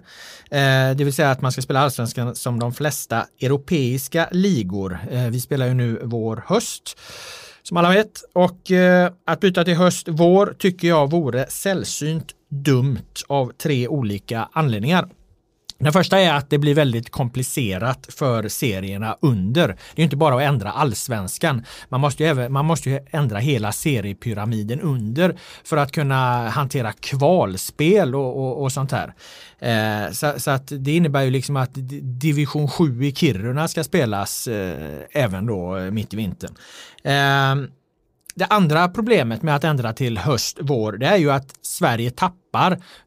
Eh, det vill säga att man ska spela allsvenskan som de flesta europeiska ligor. Eh, vi spelar ju nu vår-höst som alla vet och eh, att byta till höst-vår tycker jag vore sällsynt dumt av tre olika anledningar. Den första är att det blir väldigt komplicerat för serierna under. Det är inte bara att ändra allsvenskan. Man måste ju, även, man måste ju ändra hela seriepyramiden under för att kunna hantera kvalspel och, och, och sånt här. Eh, så, så, att det innebär ju liksom att division 7 i Kiruna ska spelas eh, även då eh, mitt i vintern. Eh, det andra problemet med att ändra till höst, vår, det är ju att Sverige tappar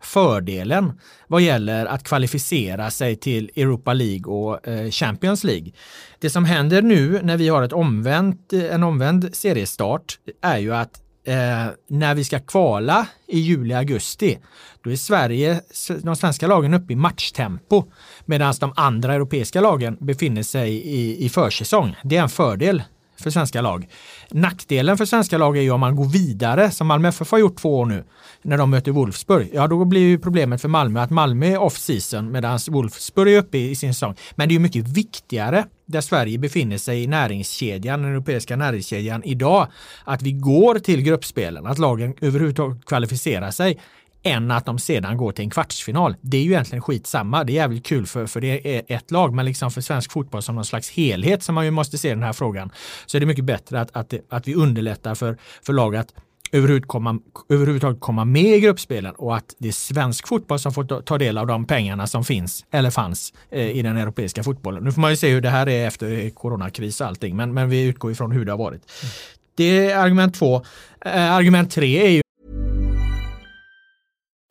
fördelen vad gäller att kvalificera sig till Europa League och eh, Champions League. Det som händer nu när vi har ett omvänt, en omvänd seriestart är ju att eh, när vi ska kvala i juli-augusti, då är Sverige, de svenska lagen uppe i matchtempo medan de andra europeiska lagen befinner sig i, i försäsong. Det är en fördel för svenska lag. Nackdelen för svenska lag är ju om man går vidare, som Malmö FF har gjort två år nu, när de möter Wolfsburg. Ja, då blir ju problemet för Malmö att Malmö är off-season medan Wolfsburg är uppe i sin säsong. Men det är ju mycket viktigare där Sverige befinner sig i näringskedjan, den europeiska näringskedjan idag, att vi går till gruppspelen, att lagen överhuvudtaget kvalificerar sig än att de sedan går till en kvartsfinal. Det är ju egentligen skitsamma. Det är jävligt kul för, för det är ett lag, men liksom för svensk fotboll som någon slags helhet som man ju måste se den här frågan, så är det mycket bättre att, att, att vi underlättar för, för lag att överhuvudtaget komma, överhuvudtaget komma med i gruppspelen och att det är svensk fotboll som får ta del av de pengarna som finns eller fanns eh, i den europeiska fotbollen. Nu får man ju se hur det här är efter coronakris och allting, men, men vi utgår ifrån hur det har varit. Mm. Det är argument två. Eh, argument tre är ju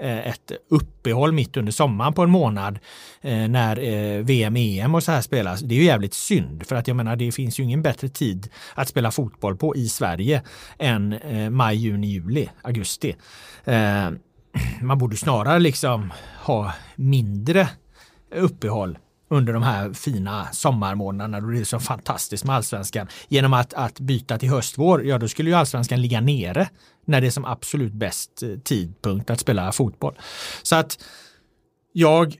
Eh, ett uppehåll mitt under sommaren på en månad eh, när eh, VM, EM och så här spelas. Det är ju jävligt synd för att jag menar det finns ju ingen bättre tid att spela fotboll på i Sverige än maj, juni, juli, augusti. Man borde snarare liksom ha mindre uppehåll under de här fina sommarmånaderna då det är så fantastiskt med allsvenskan. Genom att, att byta till höstvår, ja då skulle ju allsvenskan ligga nere när det är som absolut bäst eh, tidpunkt att spela fotboll. Så att jag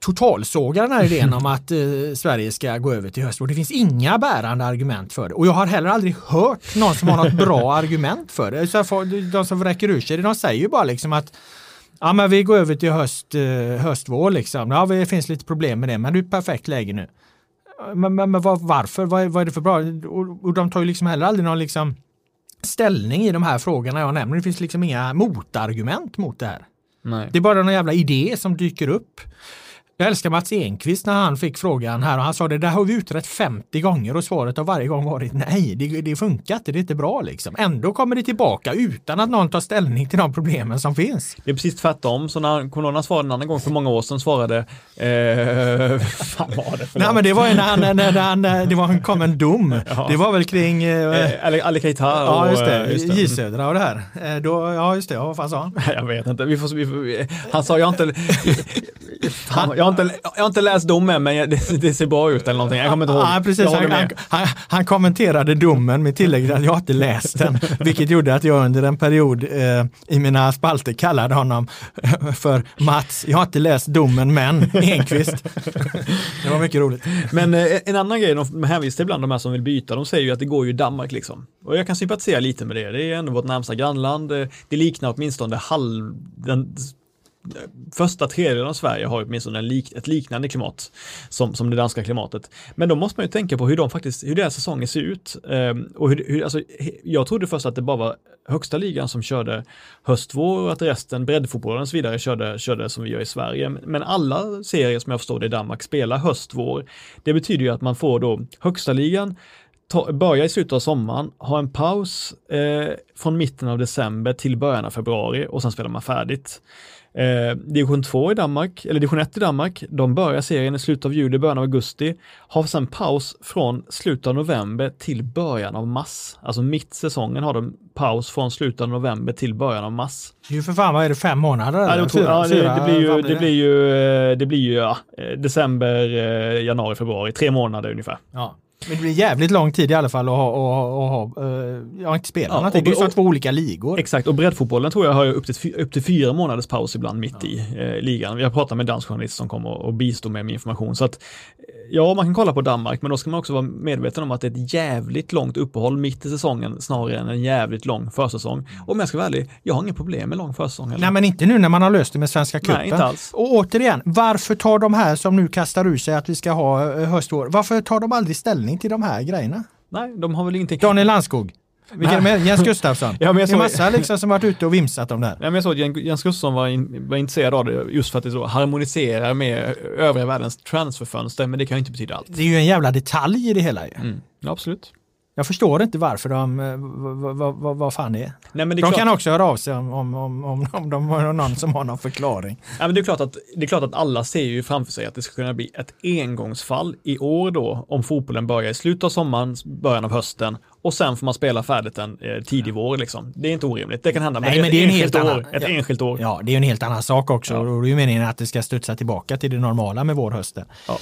totalsågar den här idén om att eh, Sverige ska gå över till höstvår. Det finns inga bärande argument för det och jag har heller aldrig hört någon som har något bra argument för det. Så de som vräker ur sig det, de säger ju bara liksom att Ja, men vi går över till höst, eh, höstvår liksom. Ja, det finns lite problem med det, men det är ett perfekt läge nu. Men, men, men varför? Vad är, vad är, det för bra? Och, och, de tar ju liksom heller aldrig någon liksom ställning i de här frågorna jag nämner. Det finns liksom inga motargument mot det här. Nej. Det är bara någon jävla idé som dyker upp. Jag älskar Mats Enqvist när han fick frågan här och han sa det där har vi utrett 50 gånger och svaret har varje gång varit nej, det, det funkar inte, det är inte bra liksom. Ändå kommer det tillbaka utan att någon tar ställning till de problemen som finns. Det är precis tvärtom, så när Corona svarade en annan gång för många år sedan svarade, eh, fan var det för Nej men det var ju när, han, när, han, det var, kom en dom. Ja. Det var väl kring eh, Ali, Ali Keita och ja, just det, just det. J Södra och det här. Eh, då, ja just det, vad fan sa han? Jag vet inte, vi får, vi får, han sa jag inte, fan, jag, har inte jag har inte läst domen men det, det, ser bra ut eller någonting. Jag kommer inte ihåg. Ja, precis. Han, han, han, han, kommenterade domen med tillägget att jag inte läst den, vilket gjorde att jag under en period eh, i mina spalter kallade honom för Mats, jag har inte läst domen men Enqvist. det var mycket roligt. Men eh, en annan grej, de hänvisar ibland de här som vill byta, de säger ju att det går ju Danmark liksom. Och jag kan sympatisera lite med det. Det är ändå vårt närmsta grannland. Det liknar åtminstone halv, den första tredjedelen av Sverige har åtminstone en lik, ett liknande klimat som, som det danska klimatet. Men då måste man ju tänka på hur de faktiskt, hur deras säsonger ser ut. Um, och hur, hur, alltså, jag trodde först att det bara var högsta ligan som körde höst-vår och att resten, breddfotbollen och så vidare, körde, körde som vi gör i Sverige. Men alla serier som jag förstår det i Danmark spelar höst-vår. Det betyder ju att man får då högsta ligan ta, börja i slutet av sommaren, ha en paus eh, från mitten av december till början av februari och sen spelar man färdigt. Eh, division 2 i Danmark, eller division 1 i Danmark, de börjar serien i slutet av juli, början av augusti, har sen paus från slutet av november till början av mars. Alltså mitt säsongen har de paus från slutet av november till början av mars. Det är ju för fan, vad är det, fem månader? Ja, det, fyra, ja, det, det, blir ju, det blir ju, eh, det blir ju ja, eh, december, eh, januari, februari, tre månader ungefär. Ja. Men det blir jävligt lång tid i alla fall att ha, och, och, och, jag har inte spelat ja, någonting. Det är ju som två olika ligor. Exakt, och breddfotbollen tror jag har upp till, upp till fyra månaders paus ibland mitt ja. i eh, ligan. Jag pratar med dansk journalist som kommer och bistår med, med information. Så att, ja, man kan kolla på Danmark, men då ska man också vara medveten om att det är ett jävligt långt uppehåll mitt i säsongen snarare än en jävligt lång försäsong. Och om jag ska vara ärlig, jag har inget problem med lång försäsong. Nej, men inte nu när man har löst det med Svenska cupen. Nej, inte alls. Och återigen, varför tar de här som nu kastar ur sig att vi ska ha eh, höstvår, varför tar de aldrig ställning till de här grejerna? Nej, de har väl ingenting. Daniel Landskog. Vilka är med? Jens Gustafsson. ja, men jag såg... Det är massa liksom som varit ute och vimsat om det här. Ja, men jag såg att Jens Gustafsson var, in, var intresserad av det just för att det så harmoniserar med övriga världens transferfönster, men det kan ju inte betyda allt. Det är ju en jävla detalj i det hela ju. Mm. Ja, absolut. Jag förstår inte varför de, eh, vad, vad, vad fan det är. Nej, men det är de klart... kan också höra av sig om, om, om, om, om de har någon som har någon förklaring. Ja, men det, är klart att, det är klart att alla ser ju framför sig att det ska kunna bli ett engångsfall i år då, om fotbollen börjar i slutet av sommaren, början av hösten och sen får man spela färdigt en eh, tidig vår. Liksom. Det är inte orimligt, det kan hända. Nej, men, men det är en helt annan, ett ja, enskilt år. Ja, det är en helt annan sak också. Ja. Och det är ju meningen att det ska studsa tillbaka till det normala med vårhösten. Ja.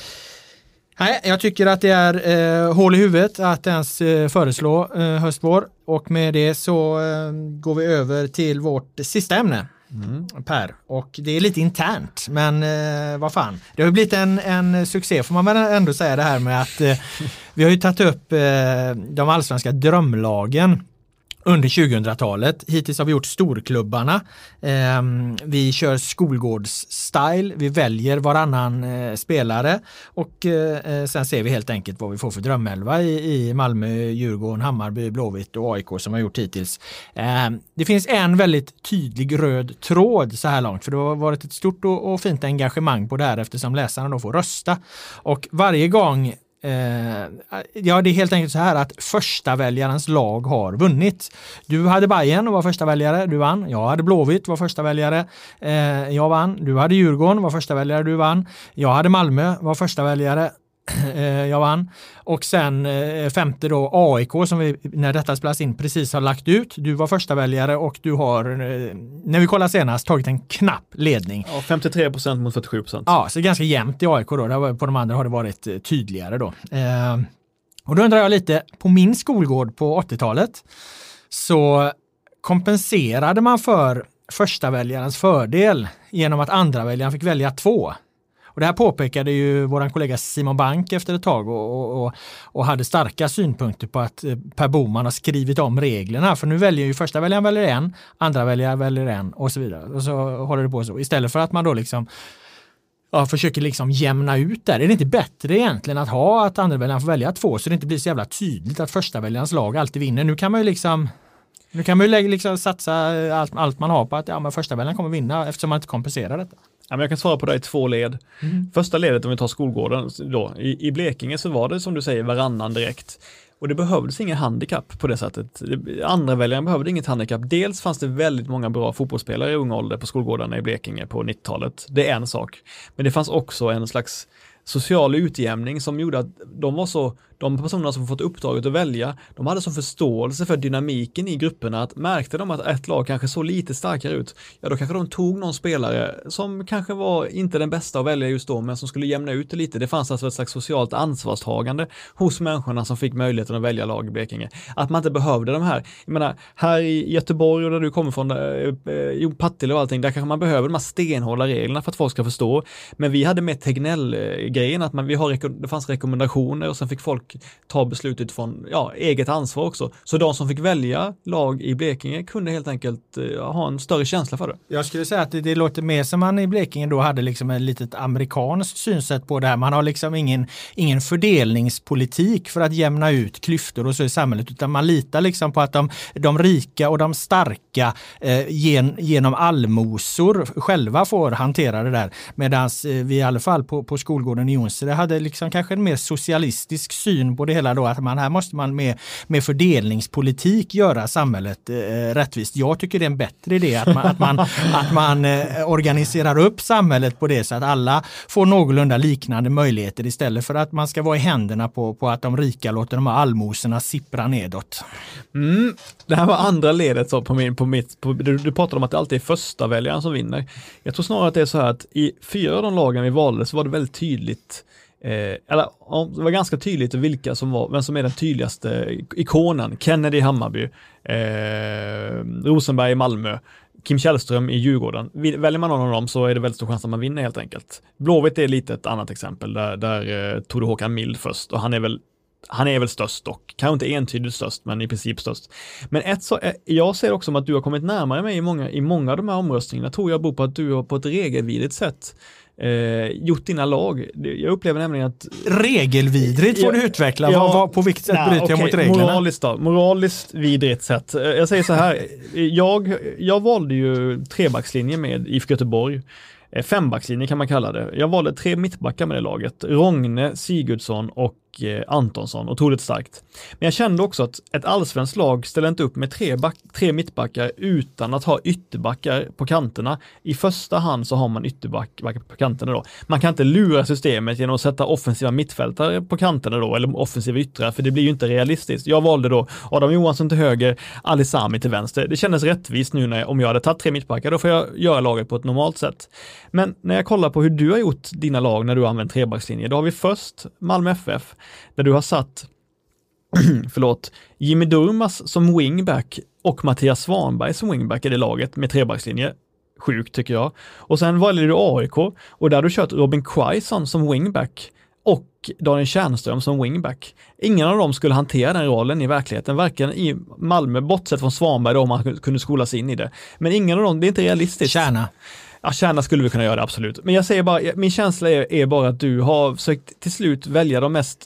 Nej, jag tycker att det är eh, hål i huvudet att ens eh, föreslå eh, höstvår och med det så eh, går vi över till vårt sista ämne. Mm. Per. Och det är lite internt, men eh, vad fan. Det har blivit en, en succé får man väl ändå säga det här med att eh, vi har ju tagit upp eh, de allsvenska drömlagen under 2000-talet. Hittills har vi gjort storklubbarna. Eh, vi kör skolgårdsstyle. Vi väljer varannan eh, spelare och eh, eh, sen ser vi helt enkelt vad vi får för drömelva i, i Malmö, Djurgården, Hammarby, Blåvitt och AIK som har gjort hittills. Ehm, det finns en väldigt tydlig röd tråd så här långt för det har varit ett stort och, och fint engagemang på det här eftersom läsarna då får rösta. Och varje gång Eh, ja, det är helt enkelt så här att första väljarens lag har vunnit. Du hade Bayern och var första väljare, du vann. Jag hade Blåvitt, var första väljare, eh, jag vann. Du hade Djurgården, var första väljare, du vann. Jag hade Malmö, var första väljare, jag vann. Och sen eh, femte då AIK som vi när detta spelas in precis har lagt ut. Du var första väljare och du har, eh, när vi kollade senast, tagit en knapp ledning. Ja, 53 procent mot 47 procent. Ja, så ganska jämnt i AIK då. På de andra har det varit tydligare då. Och då undrar jag lite, på min skolgård på 80-talet så kompenserade man för första väljarens fördel genom att andra väljaren fick välja två. Och det här påpekade ju vår kollega Simon Bank efter ett tag och, och, och, hade starka synpunkter på att eh, Per Boman har skrivit om reglerna. För nu väljer ju första väljaren väljer en, andra väljaren väljer en och så vidare. Och så håller det på så. Istället för att man då liksom ja, försöker liksom jämna ut där. Är det inte bättre egentligen att ha att andra väljaren får välja två så det inte blir så jävla tydligt att första väljarens lag alltid vinner. Nu kan man ju liksom nu kan man ju liksom satsa eh, allt, allt man har på att ja, men första väljaren kommer vinna eftersom man inte kompenserar detta. Ja, jag kan svara på det i två led. Mm. Första ledet om vi tar skolgården då, i, i Blekinge så var det som du säger varannan direkt. Och det behövdes ingen handikapp på det sättet. Andra väljare behövde inget handikapp. Dels fanns det väldigt många bra fotbollsspelare i ung ålder på skolgårdarna i Blekinge på 90-talet. Det är en sak. Men det fanns också en slags social utjämning som gjorde att de var så de personerna som fått uppdraget att välja, de hade som förståelse för dynamiken i grupperna att märkte de att ett lag kanske såg lite starkare ut, ja då kanske de tog någon spelare som kanske var inte den bästa att välja just då, men som skulle jämna ut det lite. Det fanns alltså ett slags socialt ansvarstagande hos människorna som fick möjligheten att välja lag i Blekinge. Att man inte behövde de här, jag menar, här i Göteborg och där du kommer från, eh, eh Partille och allting, där kanske man behöver de här stenhårda reglerna för att folk ska förstå. Men vi hade med Tegnell-grejen, eh, att man, vi har, det fanns rekommendationer och sen fick folk ta beslut utifrån ja, eget ansvar också. Så de som fick välja lag i Blekinge kunde helt enkelt uh, ha en större känsla för det. Jag skulle säga att det, det låter mer som man i Blekinge då hade liksom ett litet amerikanskt synsätt på det här. Man har liksom ingen, ingen fördelningspolitik för att jämna ut klyftor och så i samhället, utan man litar liksom på att de, de rika och de starka eh, gen, genom allmosor själva får hantera det där. Medan eh, vi i alla fall på, på skolgården i Jonsered hade liksom kanske en mer socialistisk syn syn på det hela då, att man här måste man med, med fördelningspolitik göra samhället eh, rättvist. Jag tycker det är en bättre idé att man, att man, att man eh, organiserar upp samhället på det så att alla får någorlunda liknande möjligheter istället för att man ska vara i händerna på, på att de rika låter de här allmosorna sippra nedåt. Mm. Det här var andra ledet så på, min, på mitt, på, du, du pratade om att det alltid är första väljaren som vinner. Jag tror snarare att det är så här att i fyra av de lagen vi valde så var det väldigt tydligt Eh, eller det var ganska tydligt vilka som var, vem som är den tydligaste ikonen. Kennedy i Hammarby, eh, Rosenberg i Malmö, Kim Källström i Djurgården. Väljer man någon av dem så är det väldigt stor chans att man vinner helt enkelt. Blåvitt är lite ett annat exempel där, där eh, tog Håkan Mild först och han är väl han är väl störst dock, kanske inte entydigt störst, men i princip störst. Men ett så, eh, jag ser också att du har kommit närmare mig i många, i många av de här omröstningarna, tror jag beror på att du har på ett regelvidrigt sätt eh, gjort dina lag. Jag upplever nämligen att... Regelvidrigt får du utveckla. Ja, vad, på vilket sätt nah, bryter okay. jag mot reglerna? Moraliskt då. Moraliskt vidrigt sätt. Eh, jag säger så här, jag, jag valde ju trebackslinje med IFK Göteborg. Eh, fembackslinje kan man kalla det. Jag valde tre mittbackar med det laget. Rogne, Sigurdsson och Eh, Antonsson, otroligt starkt. Men jag kände också att ett allsvenskt lag ställer inte upp med tre, back, tre mittbackar utan att ha ytterbackar på kanterna. I första hand så har man ytterbackar på kanterna då. Man kan inte lura systemet genom att sätta offensiva mittfältare på kanterna då, eller offensiva yttrar, för det blir ju inte realistiskt. Jag valde då Adam Johansson till höger, Ali Sami till vänster. Det kändes rättvist nu när, om jag hade tagit tre mittbackar, då får jag göra laget på ett normalt sätt. Men när jag kollar på hur du har gjort dina lag när du har använt trebackslinje, då har vi först Malmö FF, där du har satt förlåt, Jimmy Durmas som wingback och Mattias Svanberg som wingback i det laget med trebackslinje. Sjukt tycker jag. Och sen valde du AIK och där har du kört Robin Quaison som wingback och Daniel Tjärnström som wingback. Ingen av dem skulle hantera den rollen i verkligheten, varken i Malmö, bortsett från Svanberg då, om man kunde skolas in i det. Men ingen av dem, det är inte realistiskt. Kärna. Ja, Kärna skulle vi kunna göra, absolut. Men jag säger bara, min känsla är, är bara att du har försökt till slut välja de mest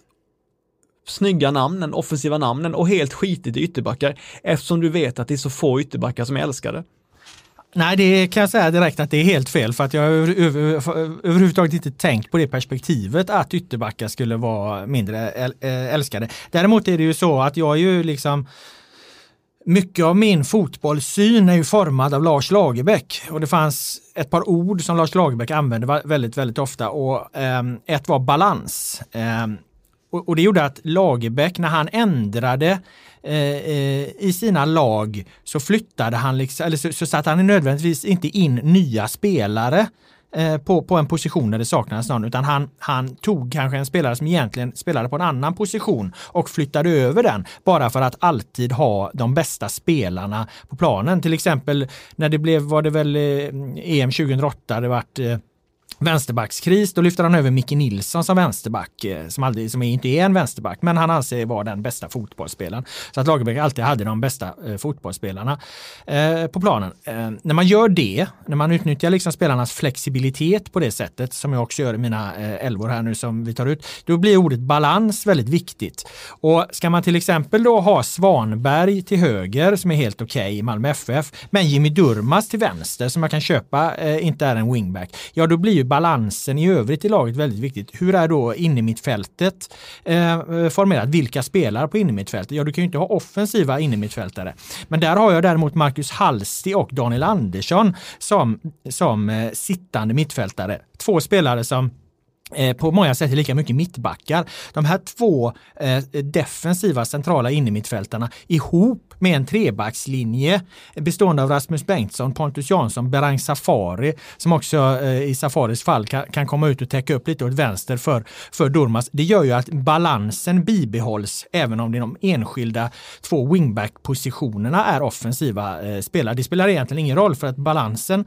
snygga namnen, offensiva namnen och helt skitigt i ytterbackar eftersom du vet att det är så få ytterbackar som är älskade. Nej, det kan jag säga direkt att det är helt fel för att jag har över, över, överhuvudtaget inte tänkt på det perspektivet att ytterbackar skulle vara mindre eh, älskade. Däremot är det ju så att jag är ju liksom mycket av min fotbollssyn är ju formad av Lars Lagerbäck och det fanns ett par ord som Lars Lagerbäck använde väldigt, väldigt ofta och eh, ett var balans. Eh, och, och det gjorde att Lagerbäck, när han ändrade eh, eh, i sina lag så flyttade han, liksom, eller så, så satte han nödvändigtvis inte in nya spelare eh, på, på en position där det saknades någon, utan han, han tog kanske en spelare som egentligen spelade på en annan position och flyttade över den bara för att alltid ha de bästa spelarna på planen. Till exempel när det blev, var det väl EM 2008, det vart vänsterbackskris, då lyfter han över Micke Nilsson som vänsterback, eh, som, aldrig, som inte är en vänsterback, men han anser vara den bästa fotbollsspelaren. Så att Lagerbäck alltid hade de bästa eh, fotbollsspelarna eh, på planen. Eh, när man gör det, när man utnyttjar liksom spelarnas flexibilitet på det sättet, som jag också gör i mina eh, elvor här nu som vi tar ut, då blir ordet balans väldigt viktigt. Och ska man till exempel då ha Svanberg till höger, som är helt okej okay i Malmö FF, men Jimmy Durmas till vänster, som man kan köpa, eh, inte är en wingback, ja då blir ju balansen i övrigt i laget väldigt viktigt. Hur är då innermittfältet eh, formerat? Vilka spelar på innermittfältet? Ja, du kan ju inte ha offensiva innermittfältare. Men där har jag däremot Marcus Halsti och Daniel Andersson som, som eh, sittande mittfältare. Två spelare som Eh, på många sätt är lika mycket mittbackar. De här två eh, defensiva centrala innermittfältarna ihop med en trebackslinje bestående av Rasmus Bengtsson, Pontus Jansson, Berang Safari som också eh, i Safaris fall kan, kan, komma ut och täcka upp lite åt vänster för, för Durmas. Det gör ju att balansen bibehålls även om det de enskilda två wingback-positionerna är offensiva eh, spelare. Det spelar egentligen ingen roll för att balansen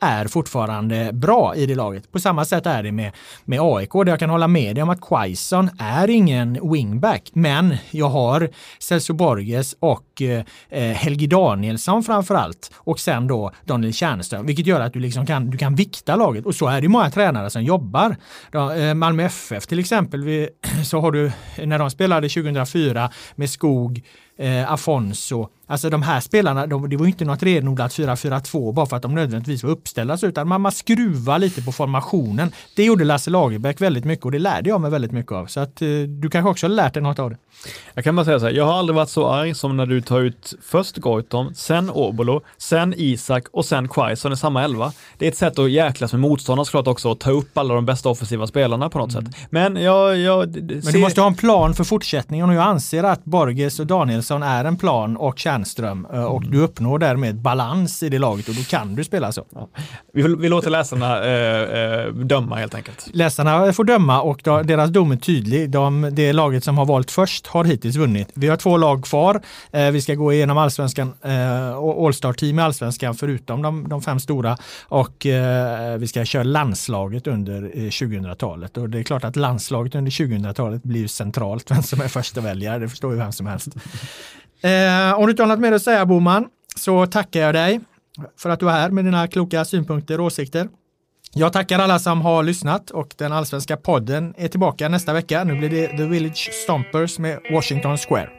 är fortfarande bra i det laget. På samma sätt är det med, med AIK där jag kan hålla med dig om att Quaison är ingen wingback. Men jag har Celso Borges och eh, eh, Helgi Danielsson framförallt och sen då Daniel Tjärnström, vilket gör att du, liksom kan, du kan vikta laget. Och så är det många tränare som jobbar. Då, eh, Malmö FF till exempel, vi, så har du när de spelade 2004 med Skog, eh, Afonso. Alltså de här spelarna, de, det var inte något renodlat 4-4-2 bara för att de nödvändigtvis var uppställda, utan man, man skruvar lite på formationen. Det gjorde Lasse Lagerbäck väldigt mycket och det lärde jag mig väldigt mycket av. Så att eh, du kanske också har lärt dig något av det. Jag kan bara säga så här, jag har aldrig varit så arg som när du tar ut först Goitom, sen Obolo, sen Isak och sen Quaison i samma elva. Det är ett sätt att jäklas med motståndare såklart också och ta upp alla de bästa offensiva spelarna på något mm. sätt. Men jag... jag Men du måste ha en plan för fortsättningen och jag anser att Borges och Danielsson är en plan och Tjärnström eh, och du uppnår därmed balans i det laget och då kan du spela så. Ja. Vi, vi låter läsarna eh, eh, döma helt enkelt. Läsarna får döma och då, deras dom är tydlig. De, det laget som har valt först har hittills vunnit. Vi har två lag kvar. Eh, vi ska gå igenom allsvenskan, eh, All-star-team i allsvenskan förutom de, de fem stora och eh, vi ska köra landslaget under 2000-talet. Och det är klart att landslaget under 2000-talet blir centralt, vem som är första väljare, det förstår ju vem som helst. Eh, om du inte har något mer att säga Boman så tackar jag dig för att du är här med dina kloka synpunkter och åsikter. Jag tackar alla som har lyssnat och den allsvenska podden är tillbaka nästa vecka. Nu blir det The Village Stompers med Washington Square.